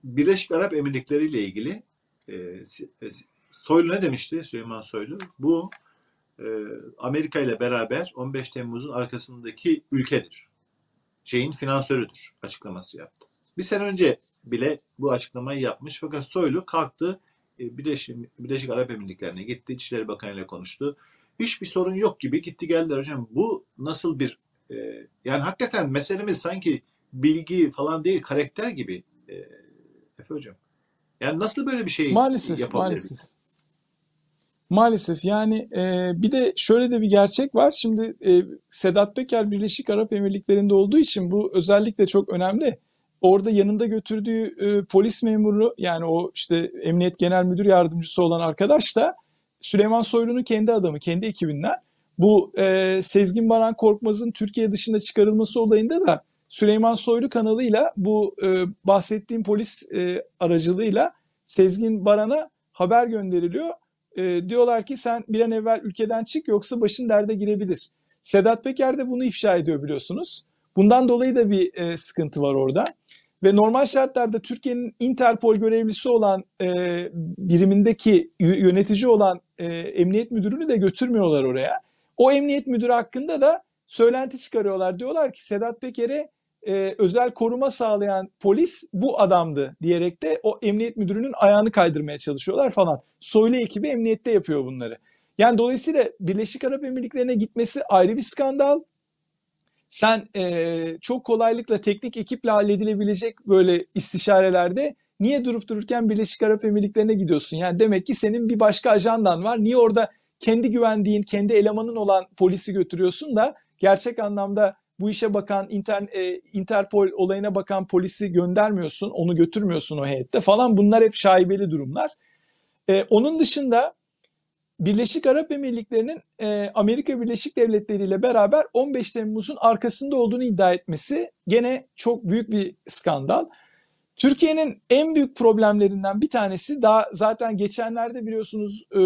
Birleşik Arap Emirlikleri ile ilgili e, Soylu ne demişti Süleyman Soylu? Bu e, Amerika ile beraber 15 Temmuz'un arkasındaki ülkedir. Şeyin finansörüdür açıklaması yaptı. Bir sene önce bile bu açıklamayı yapmış fakat Soylu kalktı e, Birleşik, Birleşik Arap Emirlikleri'ne gitti. İçişleri Bakanı ile konuştu. Hiçbir sorun yok gibi gitti geldiler hocam. Bu nasıl bir e, yani hakikaten meselemiz sanki bilgi falan değil karakter gibi e, Efe hocam. Yani nasıl böyle bir şey Maalesef, maalesef. Maalesef yani e, bir de şöyle de bir gerçek var. Şimdi e, Sedat Peker Birleşik Arap Emirlikleri'nde olduğu için bu özellikle çok önemli. Orada yanında götürdüğü e, polis memuru yani o işte Emniyet Genel Müdür Yardımcısı olan arkadaş da Süleyman Soylu'nun kendi adamı, kendi ekibinden. Bu e, Sezgin Baran Korkmaz'ın Türkiye dışında çıkarılması olayında da Süleyman Soylu kanalıyla bu e, bahsettiğim polis e, aracılığıyla Sezgin Baran'a haber gönderiliyor. E, diyorlar ki sen bir an evvel ülkeden çık yoksa başın derde girebilir. Sedat Peker de bunu ifşa ediyor biliyorsunuz. Bundan dolayı da bir e, sıkıntı var orada. Ve normal şartlarda Türkiye'nin Interpol görevlisi olan e, birimindeki yönetici olan e, emniyet müdürünü de götürmüyorlar oraya. O emniyet müdürü hakkında da söylenti çıkarıyorlar. Diyorlar ki Sedat Peker'e e, özel koruma sağlayan polis bu adamdı diyerek de o emniyet müdürünün ayağını kaydırmaya çalışıyorlar falan. Soylu ekibi emniyette yapıyor bunları. Yani dolayısıyla Birleşik Arap Emirlikleri'ne gitmesi ayrı bir skandal. Sen e, çok kolaylıkla teknik ekiple halledilebilecek böyle istişarelerde niye durup dururken Birleşik Arap Emirlikleri'ne gidiyorsun? Yani demek ki senin bir başka ajandan var. Niye orada kendi güvendiğin, kendi elemanın olan polisi götürüyorsun da gerçek anlamda bu işe bakan Inter, e, Interpol olayına bakan polisi göndermiyorsun, onu götürmüyorsun o heyette falan. Bunlar hep şaibeli durumlar. E, onun dışında Birleşik Arap Emirlikleri'nin e, Amerika Birleşik Devletleri ile beraber 15 Temmuz'un arkasında olduğunu iddia etmesi gene çok büyük bir skandal. Türkiye'nin en büyük problemlerinden bir tanesi daha zaten geçenlerde biliyorsunuz e,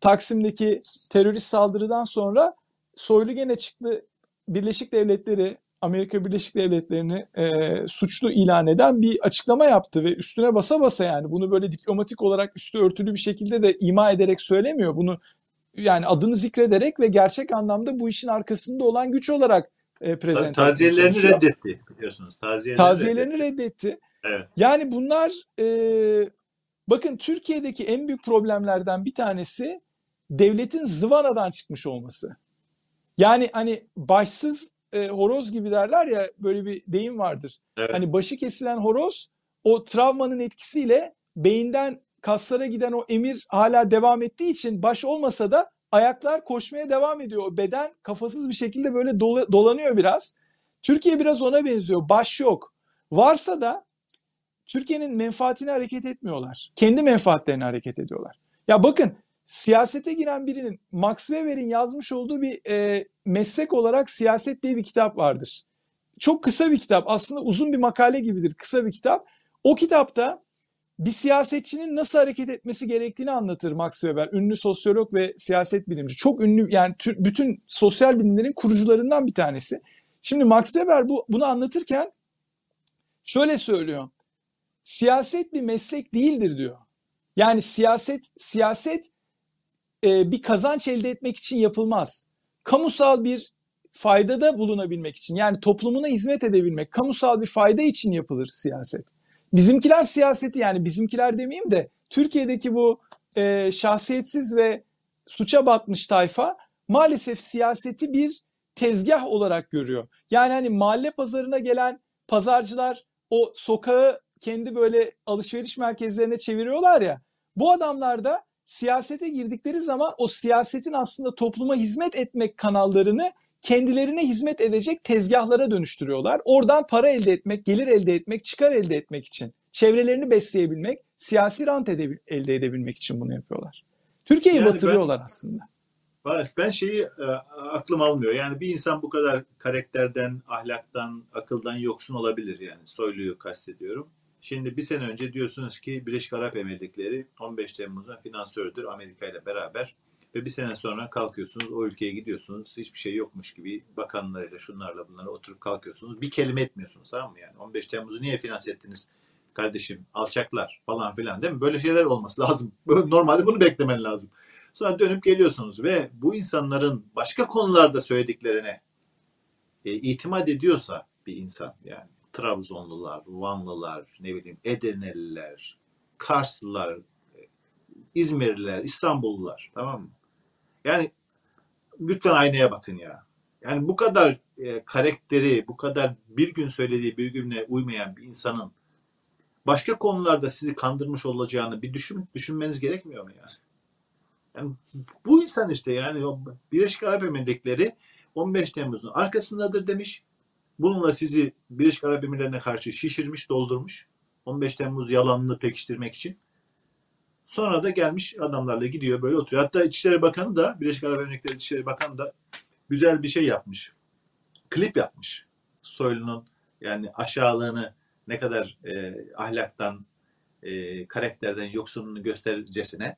Taksim'deki terörist saldırıdan sonra Soylu gene çıktı Birleşik Devletleri Amerika Birleşik Devletleri'ni e, suçlu ilan eden bir açıklama yaptı ve üstüne basa basa yani bunu böyle diplomatik olarak üstü örtülü bir şekilde de ima ederek söylemiyor. Bunu yani adını zikrederek ve gerçek anlamda bu işin arkasında olan güç olarak e, prezent Taziyelerini reddetti biliyorsunuz. Taziyelerini, Taziyelerini reddetti. reddetti. Evet. Yani bunlar e, bakın Türkiye'deki en büyük problemlerden bir tanesi devletin zıvanadan çıkmış olması. Yani hani başsız e, horoz gibi derler ya böyle bir deyim vardır. Evet. Hani başı kesilen horoz o travmanın etkisiyle beyinden kaslara giden o emir hala devam ettiği için baş olmasa da ayaklar koşmaya devam ediyor. Beden kafasız bir şekilde böyle dola, dolanıyor biraz. Türkiye biraz ona benziyor. Baş yok. Varsa da Türkiye'nin menfaatini hareket etmiyorlar. Kendi menfaatlerini hareket ediyorlar. Ya bakın siyasete giren birinin Max Weber'in yazmış olduğu bir e, meslek olarak siyaset diye bir kitap vardır. Çok kısa bir kitap. Aslında uzun bir makale gibidir. Kısa bir kitap. O kitapta bir siyasetçinin nasıl hareket etmesi gerektiğini anlatır Max Weber. Ünlü sosyolog ve siyaset bilimci. Çok ünlü yani bütün sosyal bilimlerin kurucularından bir tanesi. Şimdi Max Weber bu, bunu anlatırken şöyle söylüyor. Siyaset bir meslek değildir diyor. Yani siyaset siyaset e, bir kazanç elde etmek için yapılmaz. Kamusal bir faydada bulunabilmek için yani toplumuna hizmet edebilmek, kamusal bir fayda için yapılır siyaset. Bizimkiler siyaseti yani bizimkiler demeyeyim de Türkiye'deki bu e, şahsiyetsiz ve suça batmış tayfa maalesef siyaseti bir tezgah olarak görüyor. Yani hani mahalle pazarına gelen pazarcılar o sokağı kendi böyle alışveriş merkezlerine çeviriyorlar ya. Bu adamlar da siyasete girdikleri zaman o siyasetin aslında topluma hizmet etmek kanallarını kendilerine hizmet edecek tezgahlara dönüştürüyorlar. Oradan para elde etmek, gelir elde etmek, çıkar elde etmek için, çevrelerini besleyebilmek, siyasi rant edebil- elde edebilmek için bunu yapıyorlar. Türkiye'yi Yani ben- batırıyorlar aslında. Var. Ben şeyi e, aklım almıyor. Yani bir insan bu kadar karakterden, ahlaktan, akıldan yoksun olabilir yani. Soyluyu kastediyorum. Şimdi bir sene önce diyorsunuz ki Birleşik Arap Emirlikleri 15 Temmuz'un finansörüdür Amerika ile beraber. Ve bir sene sonra kalkıyorsunuz, o ülkeye gidiyorsunuz. Hiçbir şey yokmuş gibi bakanlarıyla, şunlarla bunlara oturup kalkıyorsunuz. Bir kelime etmiyorsunuz tamam mı yani? 15 Temmuz'u niye finanse ettiniz kardeşim? Alçaklar falan filan değil mi? Böyle şeyler olması lazım. Normalde bunu beklemen lazım. Sonra dönüp geliyorsunuz ve bu insanların başka konularda söylediklerine e, itimat ediyorsa bir insan yani Trabzonlular, Vanlılar, ne bileyim Edirneliler, Karslılar, e, İzmirliler, İstanbullular tamam mı? Yani lütfen aynaya bakın ya. Yani bu kadar e, karakteri, bu kadar bir gün söylediği bir güne uymayan bir insanın başka konularda sizi kandırmış olacağını bir düşün, düşünmeniz gerekmiyor mu yani? Yani bu insan işte yani Birleşik Arap Emirlikleri 15 Temmuz'un arkasındadır demiş. Bununla sizi Birleşik Arap Emirlikleri'ne karşı şişirmiş, doldurmuş. 15 Temmuz yalanını pekiştirmek için. Sonra da gelmiş adamlarla gidiyor böyle oturuyor. Hatta İçişleri Bakanı da Birleşik Arap Emirlikleri İçişleri Bakanı da güzel bir şey yapmış. Klip yapmış. Soylu'nun yani aşağılığını ne kadar e, ahlaktan, e, karakterden yoksunluğunu göstercesine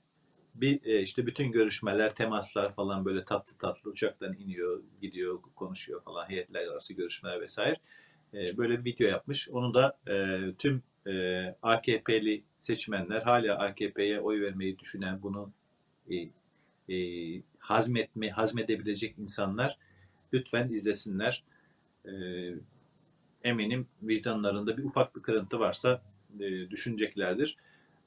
bir e, işte bütün görüşmeler, temaslar falan böyle tatlı tatlı uçaktan iniyor, gidiyor, konuşuyor falan heyetler arası görüşmeler vesaire. E, böyle bir video yapmış. Onu da e, tüm AKP'li seçmenler hala AKP'ye oy vermeyi düşünen bunu hazmetme, hazmedebilecek insanlar lütfen izlesinler. Eminim vicdanlarında bir ufak bir kırıntı varsa düşüneceklerdir.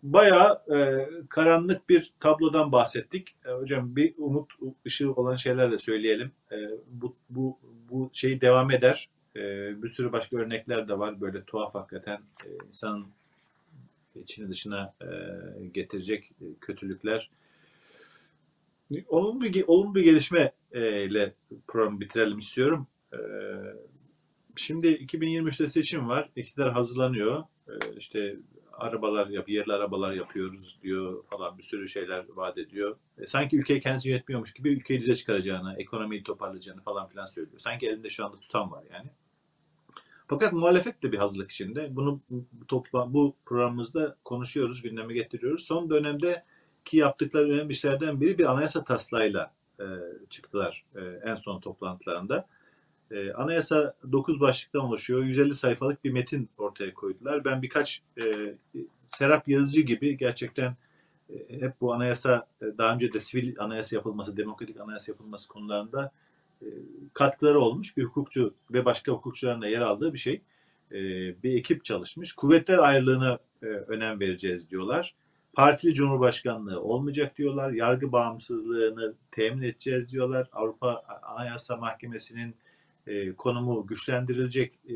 Bayağı e, karanlık bir tablodan bahsettik. E, hocam bir umut ışığı olan şeyler de söyleyelim. E, bu, bu, bu şey devam eder. E, bir sürü başka örnekler de var. Böyle tuhaf hakikaten e, insanın içini dışına e, getirecek e, kötülükler. Olumlu bir, olumlu bir gelişme e, ile programı bitirelim istiyorum. E, şimdi 2023'te seçim var. İktidar hazırlanıyor. E, işte arabalar yap, yerli arabalar yapıyoruz diyor falan bir sürü şeyler vaat ediyor. E, sanki ülkeyi kendisi yönetmiyormuş gibi ülkeyi düze çıkaracağını, ekonomiyi toparlayacağını falan filan söylüyor. Sanki elinde şu anda tutan var yani. Fakat muhalefet de bir hazırlık içinde. Bunu topla, bu programımızda konuşuyoruz, gündeme getiriyoruz. Son dönemde ki yaptıkları önemli işlerden biri bir anayasa taslağıyla e, çıktılar e, en son toplantılarında. E, anayasa 9 başlıktan oluşuyor. 150 sayfalık bir metin ortaya koydular. Ben birkaç e, Serap Yazıcı gibi gerçekten e, hep bu anayasa e, daha önce de sivil anayasa yapılması, demokratik anayasa yapılması konularında e, katkıları olmuş bir hukukçu ve başka hukukçuların da yer aldığı bir şey. E, bir ekip çalışmış. Kuvvetler ayrılığına e, önem vereceğiz diyorlar. Partili Cumhurbaşkanlığı olmayacak diyorlar. Yargı bağımsızlığını temin edeceğiz diyorlar. Avrupa Anayasa Mahkemesi'nin e, konumu güçlendirilecek, e,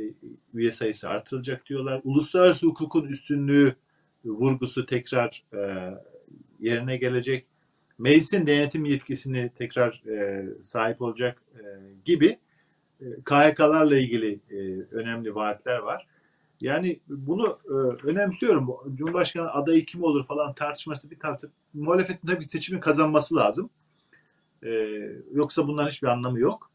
üye sayısı artırılacak diyorlar. Uluslararası hukukun üstünlüğü vurgusu tekrar e, yerine gelecek. Meclisin denetim yetkisini tekrar e, sahip olacak e, gibi e, KHK'larla ilgili e, önemli vaatler var. Yani bunu e, önemsiyorum. Cumhurbaşkanı adayı kim olur falan tartışması bir tartışma. Muhalefetin tabii seçimi kazanması lazım. E, yoksa bunların hiçbir anlamı yok.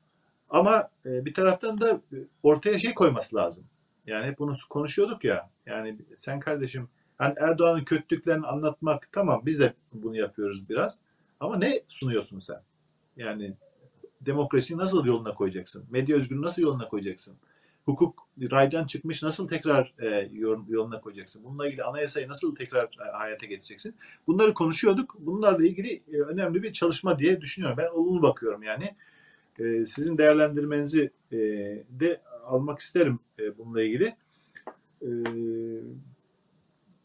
Ama e, bir taraftan da ortaya şey koyması lazım. Yani hep bunu konuşuyorduk ya. Yani sen kardeşim hani Erdoğan'ın kötülüklerini anlatmak tamam biz de bunu yapıyoruz biraz. Ama ne sunuyorsun sen? Yani demokrasiyi nasıl yoluna koyacaksın? Medya özgürlüğünü nasıl yoluna koyacaksın? Hukuk raydan çıkmış nasıl tekrar e, yoluna koyacaksın? Bununla ilgili anayasayı nasıl tekrar e, hayata getireceksin? Bunları konuşuyorduk. Bunlarla ilgili e, önemli bir çalışma diye düşünüyorum. Ben olumlu bakıyorum yani. E, sizin değerlendirmenizi e, de almak isterim e, bununla ilgili. E,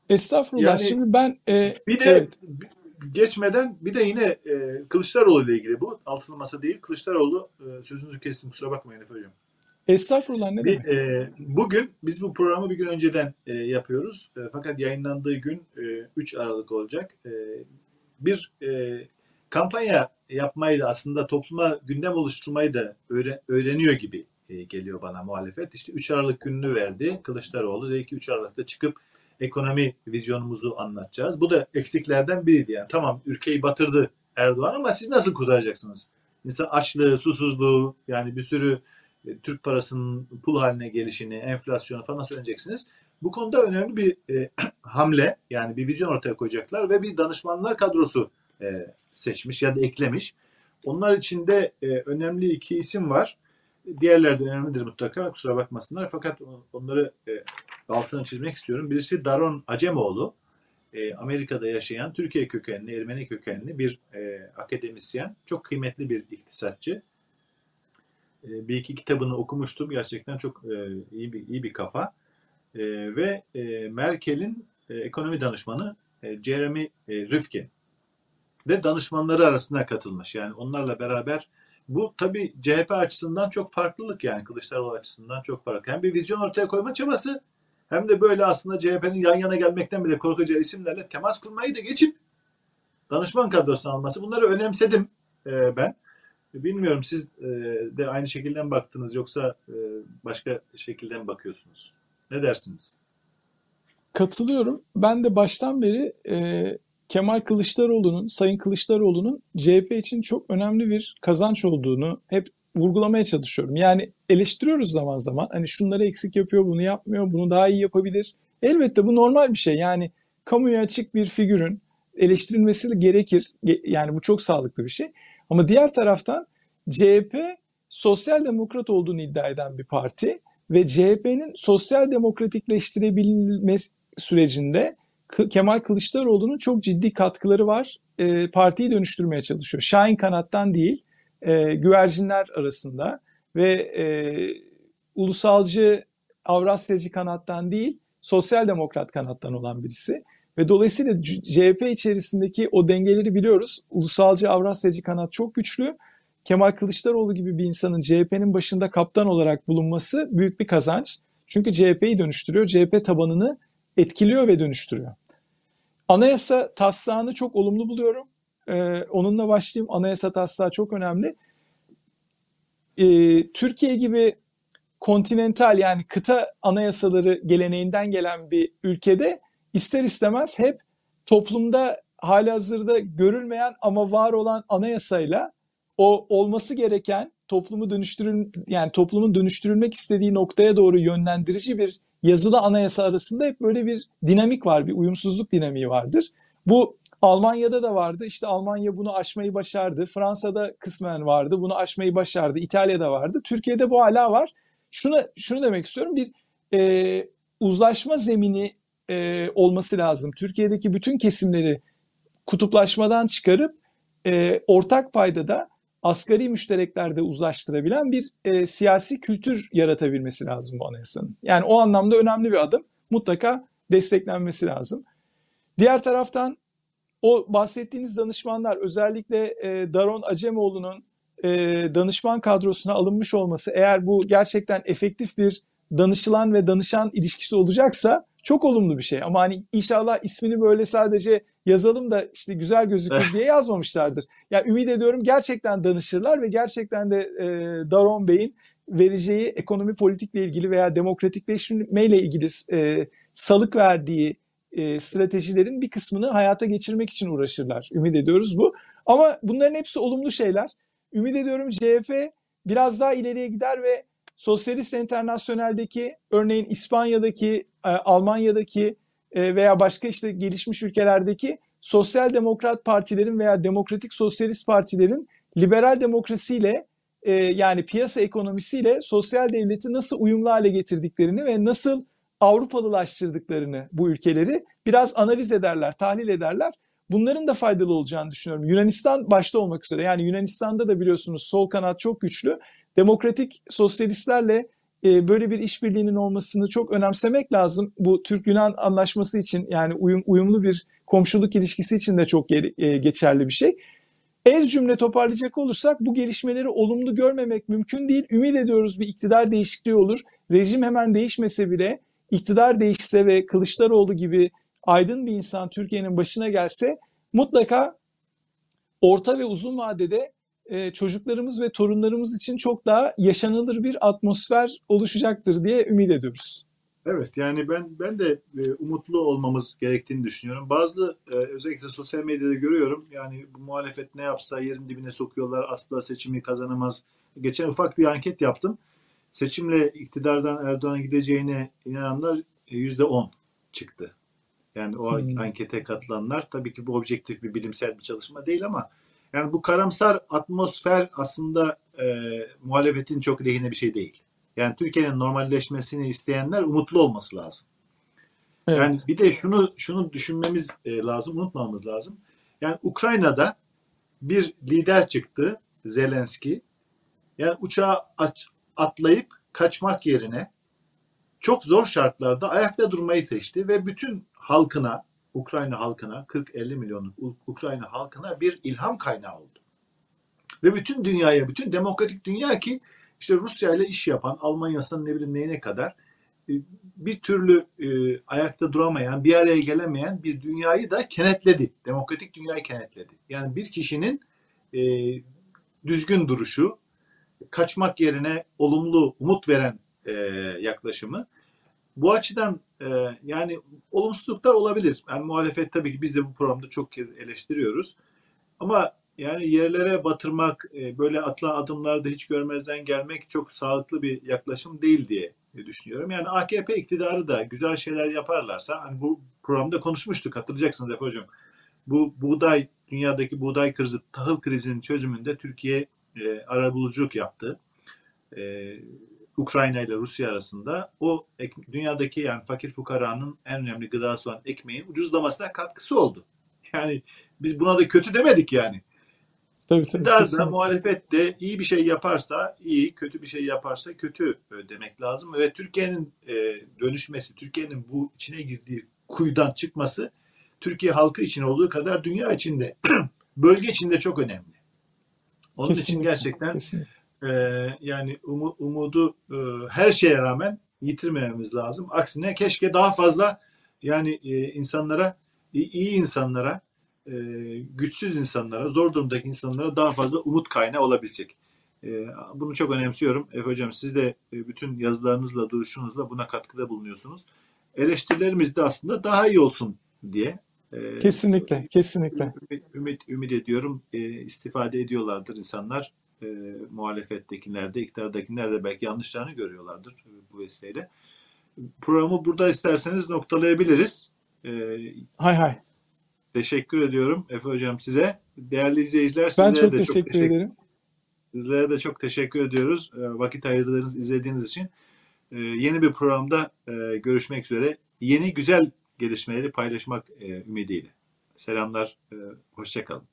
Estağfurullah. Yani Şimdi ben e, bir de evet, geçmeden bir de yine e, Kılıçdaroğlu ile ilgili bu altılı masa değil. Kılıçdaroğlu e, sözünüzü kestim kusura bakmayın Efe Hocam. estağfurullah ne Bir, demek? e, bugün biz bu programı bir gün önceden e, yapıyoruz. E, fakat yayınlandığı gün e, 3 Aralık olacak. E, bir e, kampanya yapmayı da aslında topluma gündem oluşturmayı da öğre- öğreniyor gibi e, geliyor bana muhalefet. İşte 3 Aralık gününü verdi Kılıçdaroğlu. Dedi ki 3 Aralık'ta çıkıp ekonomi vizyonumuzu anlatacağız. Bu da eksiklerden biriydi yani. Tamam ülkeyi batırdı Erdoğan ama siz nasıl kurtaracaksınız? İnsan açlığı, susuzluğu yani bir sürü e, Türk parasının pul haline gelişini, enflasyonu falan nasıl öneceksiniz? Bu konuda önemli bir e, hamle yani bir vizyon ortaya koyacaklar ve bir danışmanlar kadrosu e, seçmiş ya da eklemiş. Onlar içinde e, önemli iki isim var. Diğerleri de önemlidir mutlaka kusura bakmasınlar. Fakat onları e, altını çizmek istiyorum. Birisi Daron Acemoğlu. E, Amerika'da yaşayan Türkiye kökenli, Ermeni kökenli bir e, akademisyen. Çok kıymetli bir iktisatçı. E, bir iki kitabını okumuştum. Gerçekten çok e, iyi bir iyi bir kafa. E, ve e, Merkel'in e, ekonomi danışmanı e, Jeremy e, Rifkin de danışmanları arasına katılmış. Yani onlarla beraber bu tabii CHP açısından çok farklılık yani Kılıçdaroğlu açısından çok farklı. Hem bir vizyon ortaya koyma çabası hem de böyle aslında CHP'nin yan yana gelmekten bile korkacağı isimlerle temas kurmayı da geçip danışman kadrosuna alması. Bunları önemsedim e, ben. Bilmiyorum siz e, de aynı şekilde mi baktınız yoksa e, başka şekilde mi bakıyorsunuz? Ne dersiniz? Katılıyorum. Ben de baştan beri e, Kemal Kılıçdaroğlu'nun, Sayın Kılıçdaroğlu'nun CHP için çok önemli bir kazanç olduğunu hep vurgulamaya çalışıyorum. Yani eleştiriyoruz zaman zaman. Hani şunları eksik yapıyor, bunu yapmıyor, bunu daha iyi yapabilir. Elbette bu normal bir şey. Yani kamuya açık bir figürün eleştirilmesi gerekir. Ge- Yani bu çok sağlıklı bir şey. Ama diğer taraftan CHP sosyal demokrat olduğunu iddia eden bir parti ve CHP'nin sosyal demokratikleştirebilme sürecinde Kemal Kılıçdaroğlu'nun çok ciddi katkıları var. E, partiyi dönüştürmeye çalışıyor. Şahin kanattan değil, e, güvercinler arasında ve e, ulusalcı, Avrasyacı kanattan değil, sosyal demokrat kanattan olan birisi. Ve dolayısıyla CHP içerisindeki o dengeleri biliyoruz. Ulusalcı, Avrasyacı kanat çok güçlü. Kemal Kılıçdaroğlu gibi bir insanın CHP'nin başında kaptan olarak bulunması büyük bir kazanç. Çünkü CHP'yi dönüştürüyor, CHP tabanını etkiliyor ve dönüştürüyor. Anayasa taslağını çok olumlu buluyorum. Ee, onunla başlayayım. Anayasa taslağı çok önemli. Ee, Türkiye gibi kontinental yani kıta anayasaları geleneğinden gelen bir ülkede ister istemez hep toplumda halihazırda görülmeyen ama var olan anayasayla o olması gereken toplumu dönüştürül yani toplumun dönüştürülmek istediği noktaya doğru yönlendirici bir yazılı anayasa arasında hep böyle bir dinamik var, bir uyumsuzluk dinamiği vardır. Bu Almanya'da da vardı. İşte Almanya bunu aşmayı başardı. Fransa'da kısmen vardı. Bunu aşmayı başardı. İtalya'da vardı. Türkiye'de bu hala var. Şunu şunu demek istiyorum. Bir e, uzlaşma zemini e, olması lazım. Türkiye'deki bütün kesimleri kutuplaşmadan çıkarıp e, ortak paydada asgari müştereklerde uzlaştırabilen bir e, siyasi kültür yaratabilmesi lazım bu anayasanın. Yani o anlamda önemli bir adım. Mutlaka desteklenmesi lazım. Diğer taraftan o bahsettiğiniz danışmanlar özellikle e, Daron Acemoğlu'nun e, danışman kadrosuna alınmış olması eğer bu gerçekten efektif bir danışılan ve danışan ilişkisi olacaksa çok olumlu bir şey. Ama hani inşallah ismini böyle sadece yazalım da işte güzel gözükür diye yazmamışlardır. Yani ümit ediyorum gerçekten danışırlar ve gerçekten de e, Daron Bey'in vereceği ekonomi politikle ilgili veya demokratikleşmeyle ilgili e, salık verdiği e, stratejilerin bir kısmını hayata geçirmek için uğraşırlar. Ümit ediyoruz bu. Ama bunların hepsi olumlu şeyler. Ümit ediyorum CHP biraz daha ileriye gider ve Sosyalist Enternasyonel'deki örneğin İspanya'daki, e, Almanya'daki e, veya başka işte gelişmiş ülkelerdeki sosyal demokrat partilerin veya demokratik sosyalist partilerin liberal demokrasiyle e, yani piyasa ekonomisiyle sosyal devleti nasıl uyumlu hale getirdiklerini ve nasıl Avrupalılaştırdıklarını bu ülkeleri biraz analiz ederler, tahlil ederler. bunların da faydalı olacağını düşünüyorum. Yunanistan başta olmak üzere. Yani Yunanistan'da da biliyorsunuz sol kanat çok güçlü. Demokratik sosyalistlerle e, böyle bir işbirliğinin olmasını çok önemsemek lazım. Bu Türk-Yunan anlaşması için yani uyum, uyumlu bir komşuluk ilişkisi için de çok e, geçerli bir şey. Ez cümle toparlayacak olursak bu gelişmeleri olumlu görmemek mümkün değil. Ümit ediyoruz bir iktidar değişikliği olur. Rejim hemen değişmese bile iktidar değişse ve Kılıçdaroğlu gibi aydın bir insan Türkiye'nin başına gelse mutlaka orta ve uzun vadede e, çocuklarımız ve torunlarımız için çok daha yaşanılır bir atmosfer oluşacaktır diye ümit ediyoruz. Evet yani ben ben de e, umutlu olmamız gerektiğini düşünüyorum. Bazı e, özellikle sosyal medyada görüyorum yani bu muhalefet ne yapsa yerin dibine sokuyorlar asla seçimi kazanamaz. Geçen ufak bir anket yaptım. Seçimle iktidardan Erdoğan'a gideceğine inananlar e, yüzde on çıktı. Yani o Hmm. ankete katılanlar tabii ki bu objektif bir bilimsel bir çalışma değil ama yani bu karamsar atmosfer aslında e, muhalefetin çok lehine bir şey değil. Yani Türkiye'nin normalleşmesini isteyenler umutlu olması lazım. Evet. Yani bir de şunu şunu düşünmemiz e, lazım, unutmamamız lazım. Yani Ukrayna'da bir lider çıktı, Zelenski. Yani uçağa atlayıp kaçmak yerine çok zor şartlarda ayakta durmayı seçti ve bütün halkına, Ukrayna halkına, 40-50 milyonluk Ukrayna halkına bir ilham kaynağı oldu. Ve bütün dünyaya, bütün demokratik dünya ki işte Rusya ile iş yapan, Almanya'sının ne bileyim neyine kadar e, bir türlü e, ayakta duramayan, bir araya gelemeyen bir dünyayı da kenetledi. Demokratik dünyayı kenetledi. Yani bir kişinin e, düzgün duruşu, kaçmak yerine olumlu, umut veren e, yaklaşımı. Bu açıdan e, yani olumsuzluklar olabilir. Yani muhalefet tabii ki biz de bu programda çok kez eleştiriyoruz. Ama yani yerlere batırmak, e, böyle atılan adımlarda hiç görmezden gelmek çok sağlıklı bir yaklaşım değil diye düşünüyorum. Yani AKP iktidarı da güzel şeyler yaparlarsa, hani bu programda konuşmuştuk hatırlayacaksınız Efe Hocam. Bu buğday, dünyadaki buğday krizi, tahıl krizinin çözümünde Türkiye e, arabuluculuk yaptı. E, Ukrayna ile Rusya arasında o dünyadaki yani fakir fukaranın en önemli gıdası olan ekmeğin ucuzlamasına katkısı oldu. Yani biz buna da kötü demedik yani. Tabii tabii. İktidar da muhalefet de iyi bir şey yaparsa iyi, kötü bir şey yaparsa kötü e, demek lazım. Ve Türkiye'nin e, dönüşmesi, Türkiye'nin bu içine girdiği kuyudan çıkması Türkiye halkı için olduğu kadar dünya içinde, bölge içinde çok önemli. Onun için Kesinlikle, gerçekten kesinlikle. E, yani umu- umudu e, her şeye rağmen yitirmememiz lazım. Aksine keşke daha fazla yani e, insanlara, iyi iyi insanlara, e, güçsüz insanlara, zor durumdaki insanlara daha fazla umut kaynağı olabilsek. E, bunu çok önemsiyorum. Efe Hocam siz de e, bütün yazılarınızla, duruşunuzla buna katkıda bulunuyorsunuz. Eleştirilerimiz de aslında daha iyi olsun diye. e, Kesinlikle, kesinlikle. Ümit, ümit, ümit ediyorum e, istifade ediyorlardır insanlar. E, muhalefettekiler de, iktidardakiler de belki yanlışlarını görüyorlardır e, bu vesileyle. Programı burada isterseniz noktalayabiliriz. E, Hay hay. teşekkür ediyorum Efe Hocam size. Değerli izleyiciler Ben sizlere çok de teşekkür çok teşekkür ederim. Sizlere de çok teşekkür ediyoruz. E, vakit ayırdığınız, izlediğiniz için. E, yeni bir programda e, görüşmek üzere. Yeni güzel gelişmeleri paylaşmak e, ümidiyle. Selamlar, e, hoşçakalın.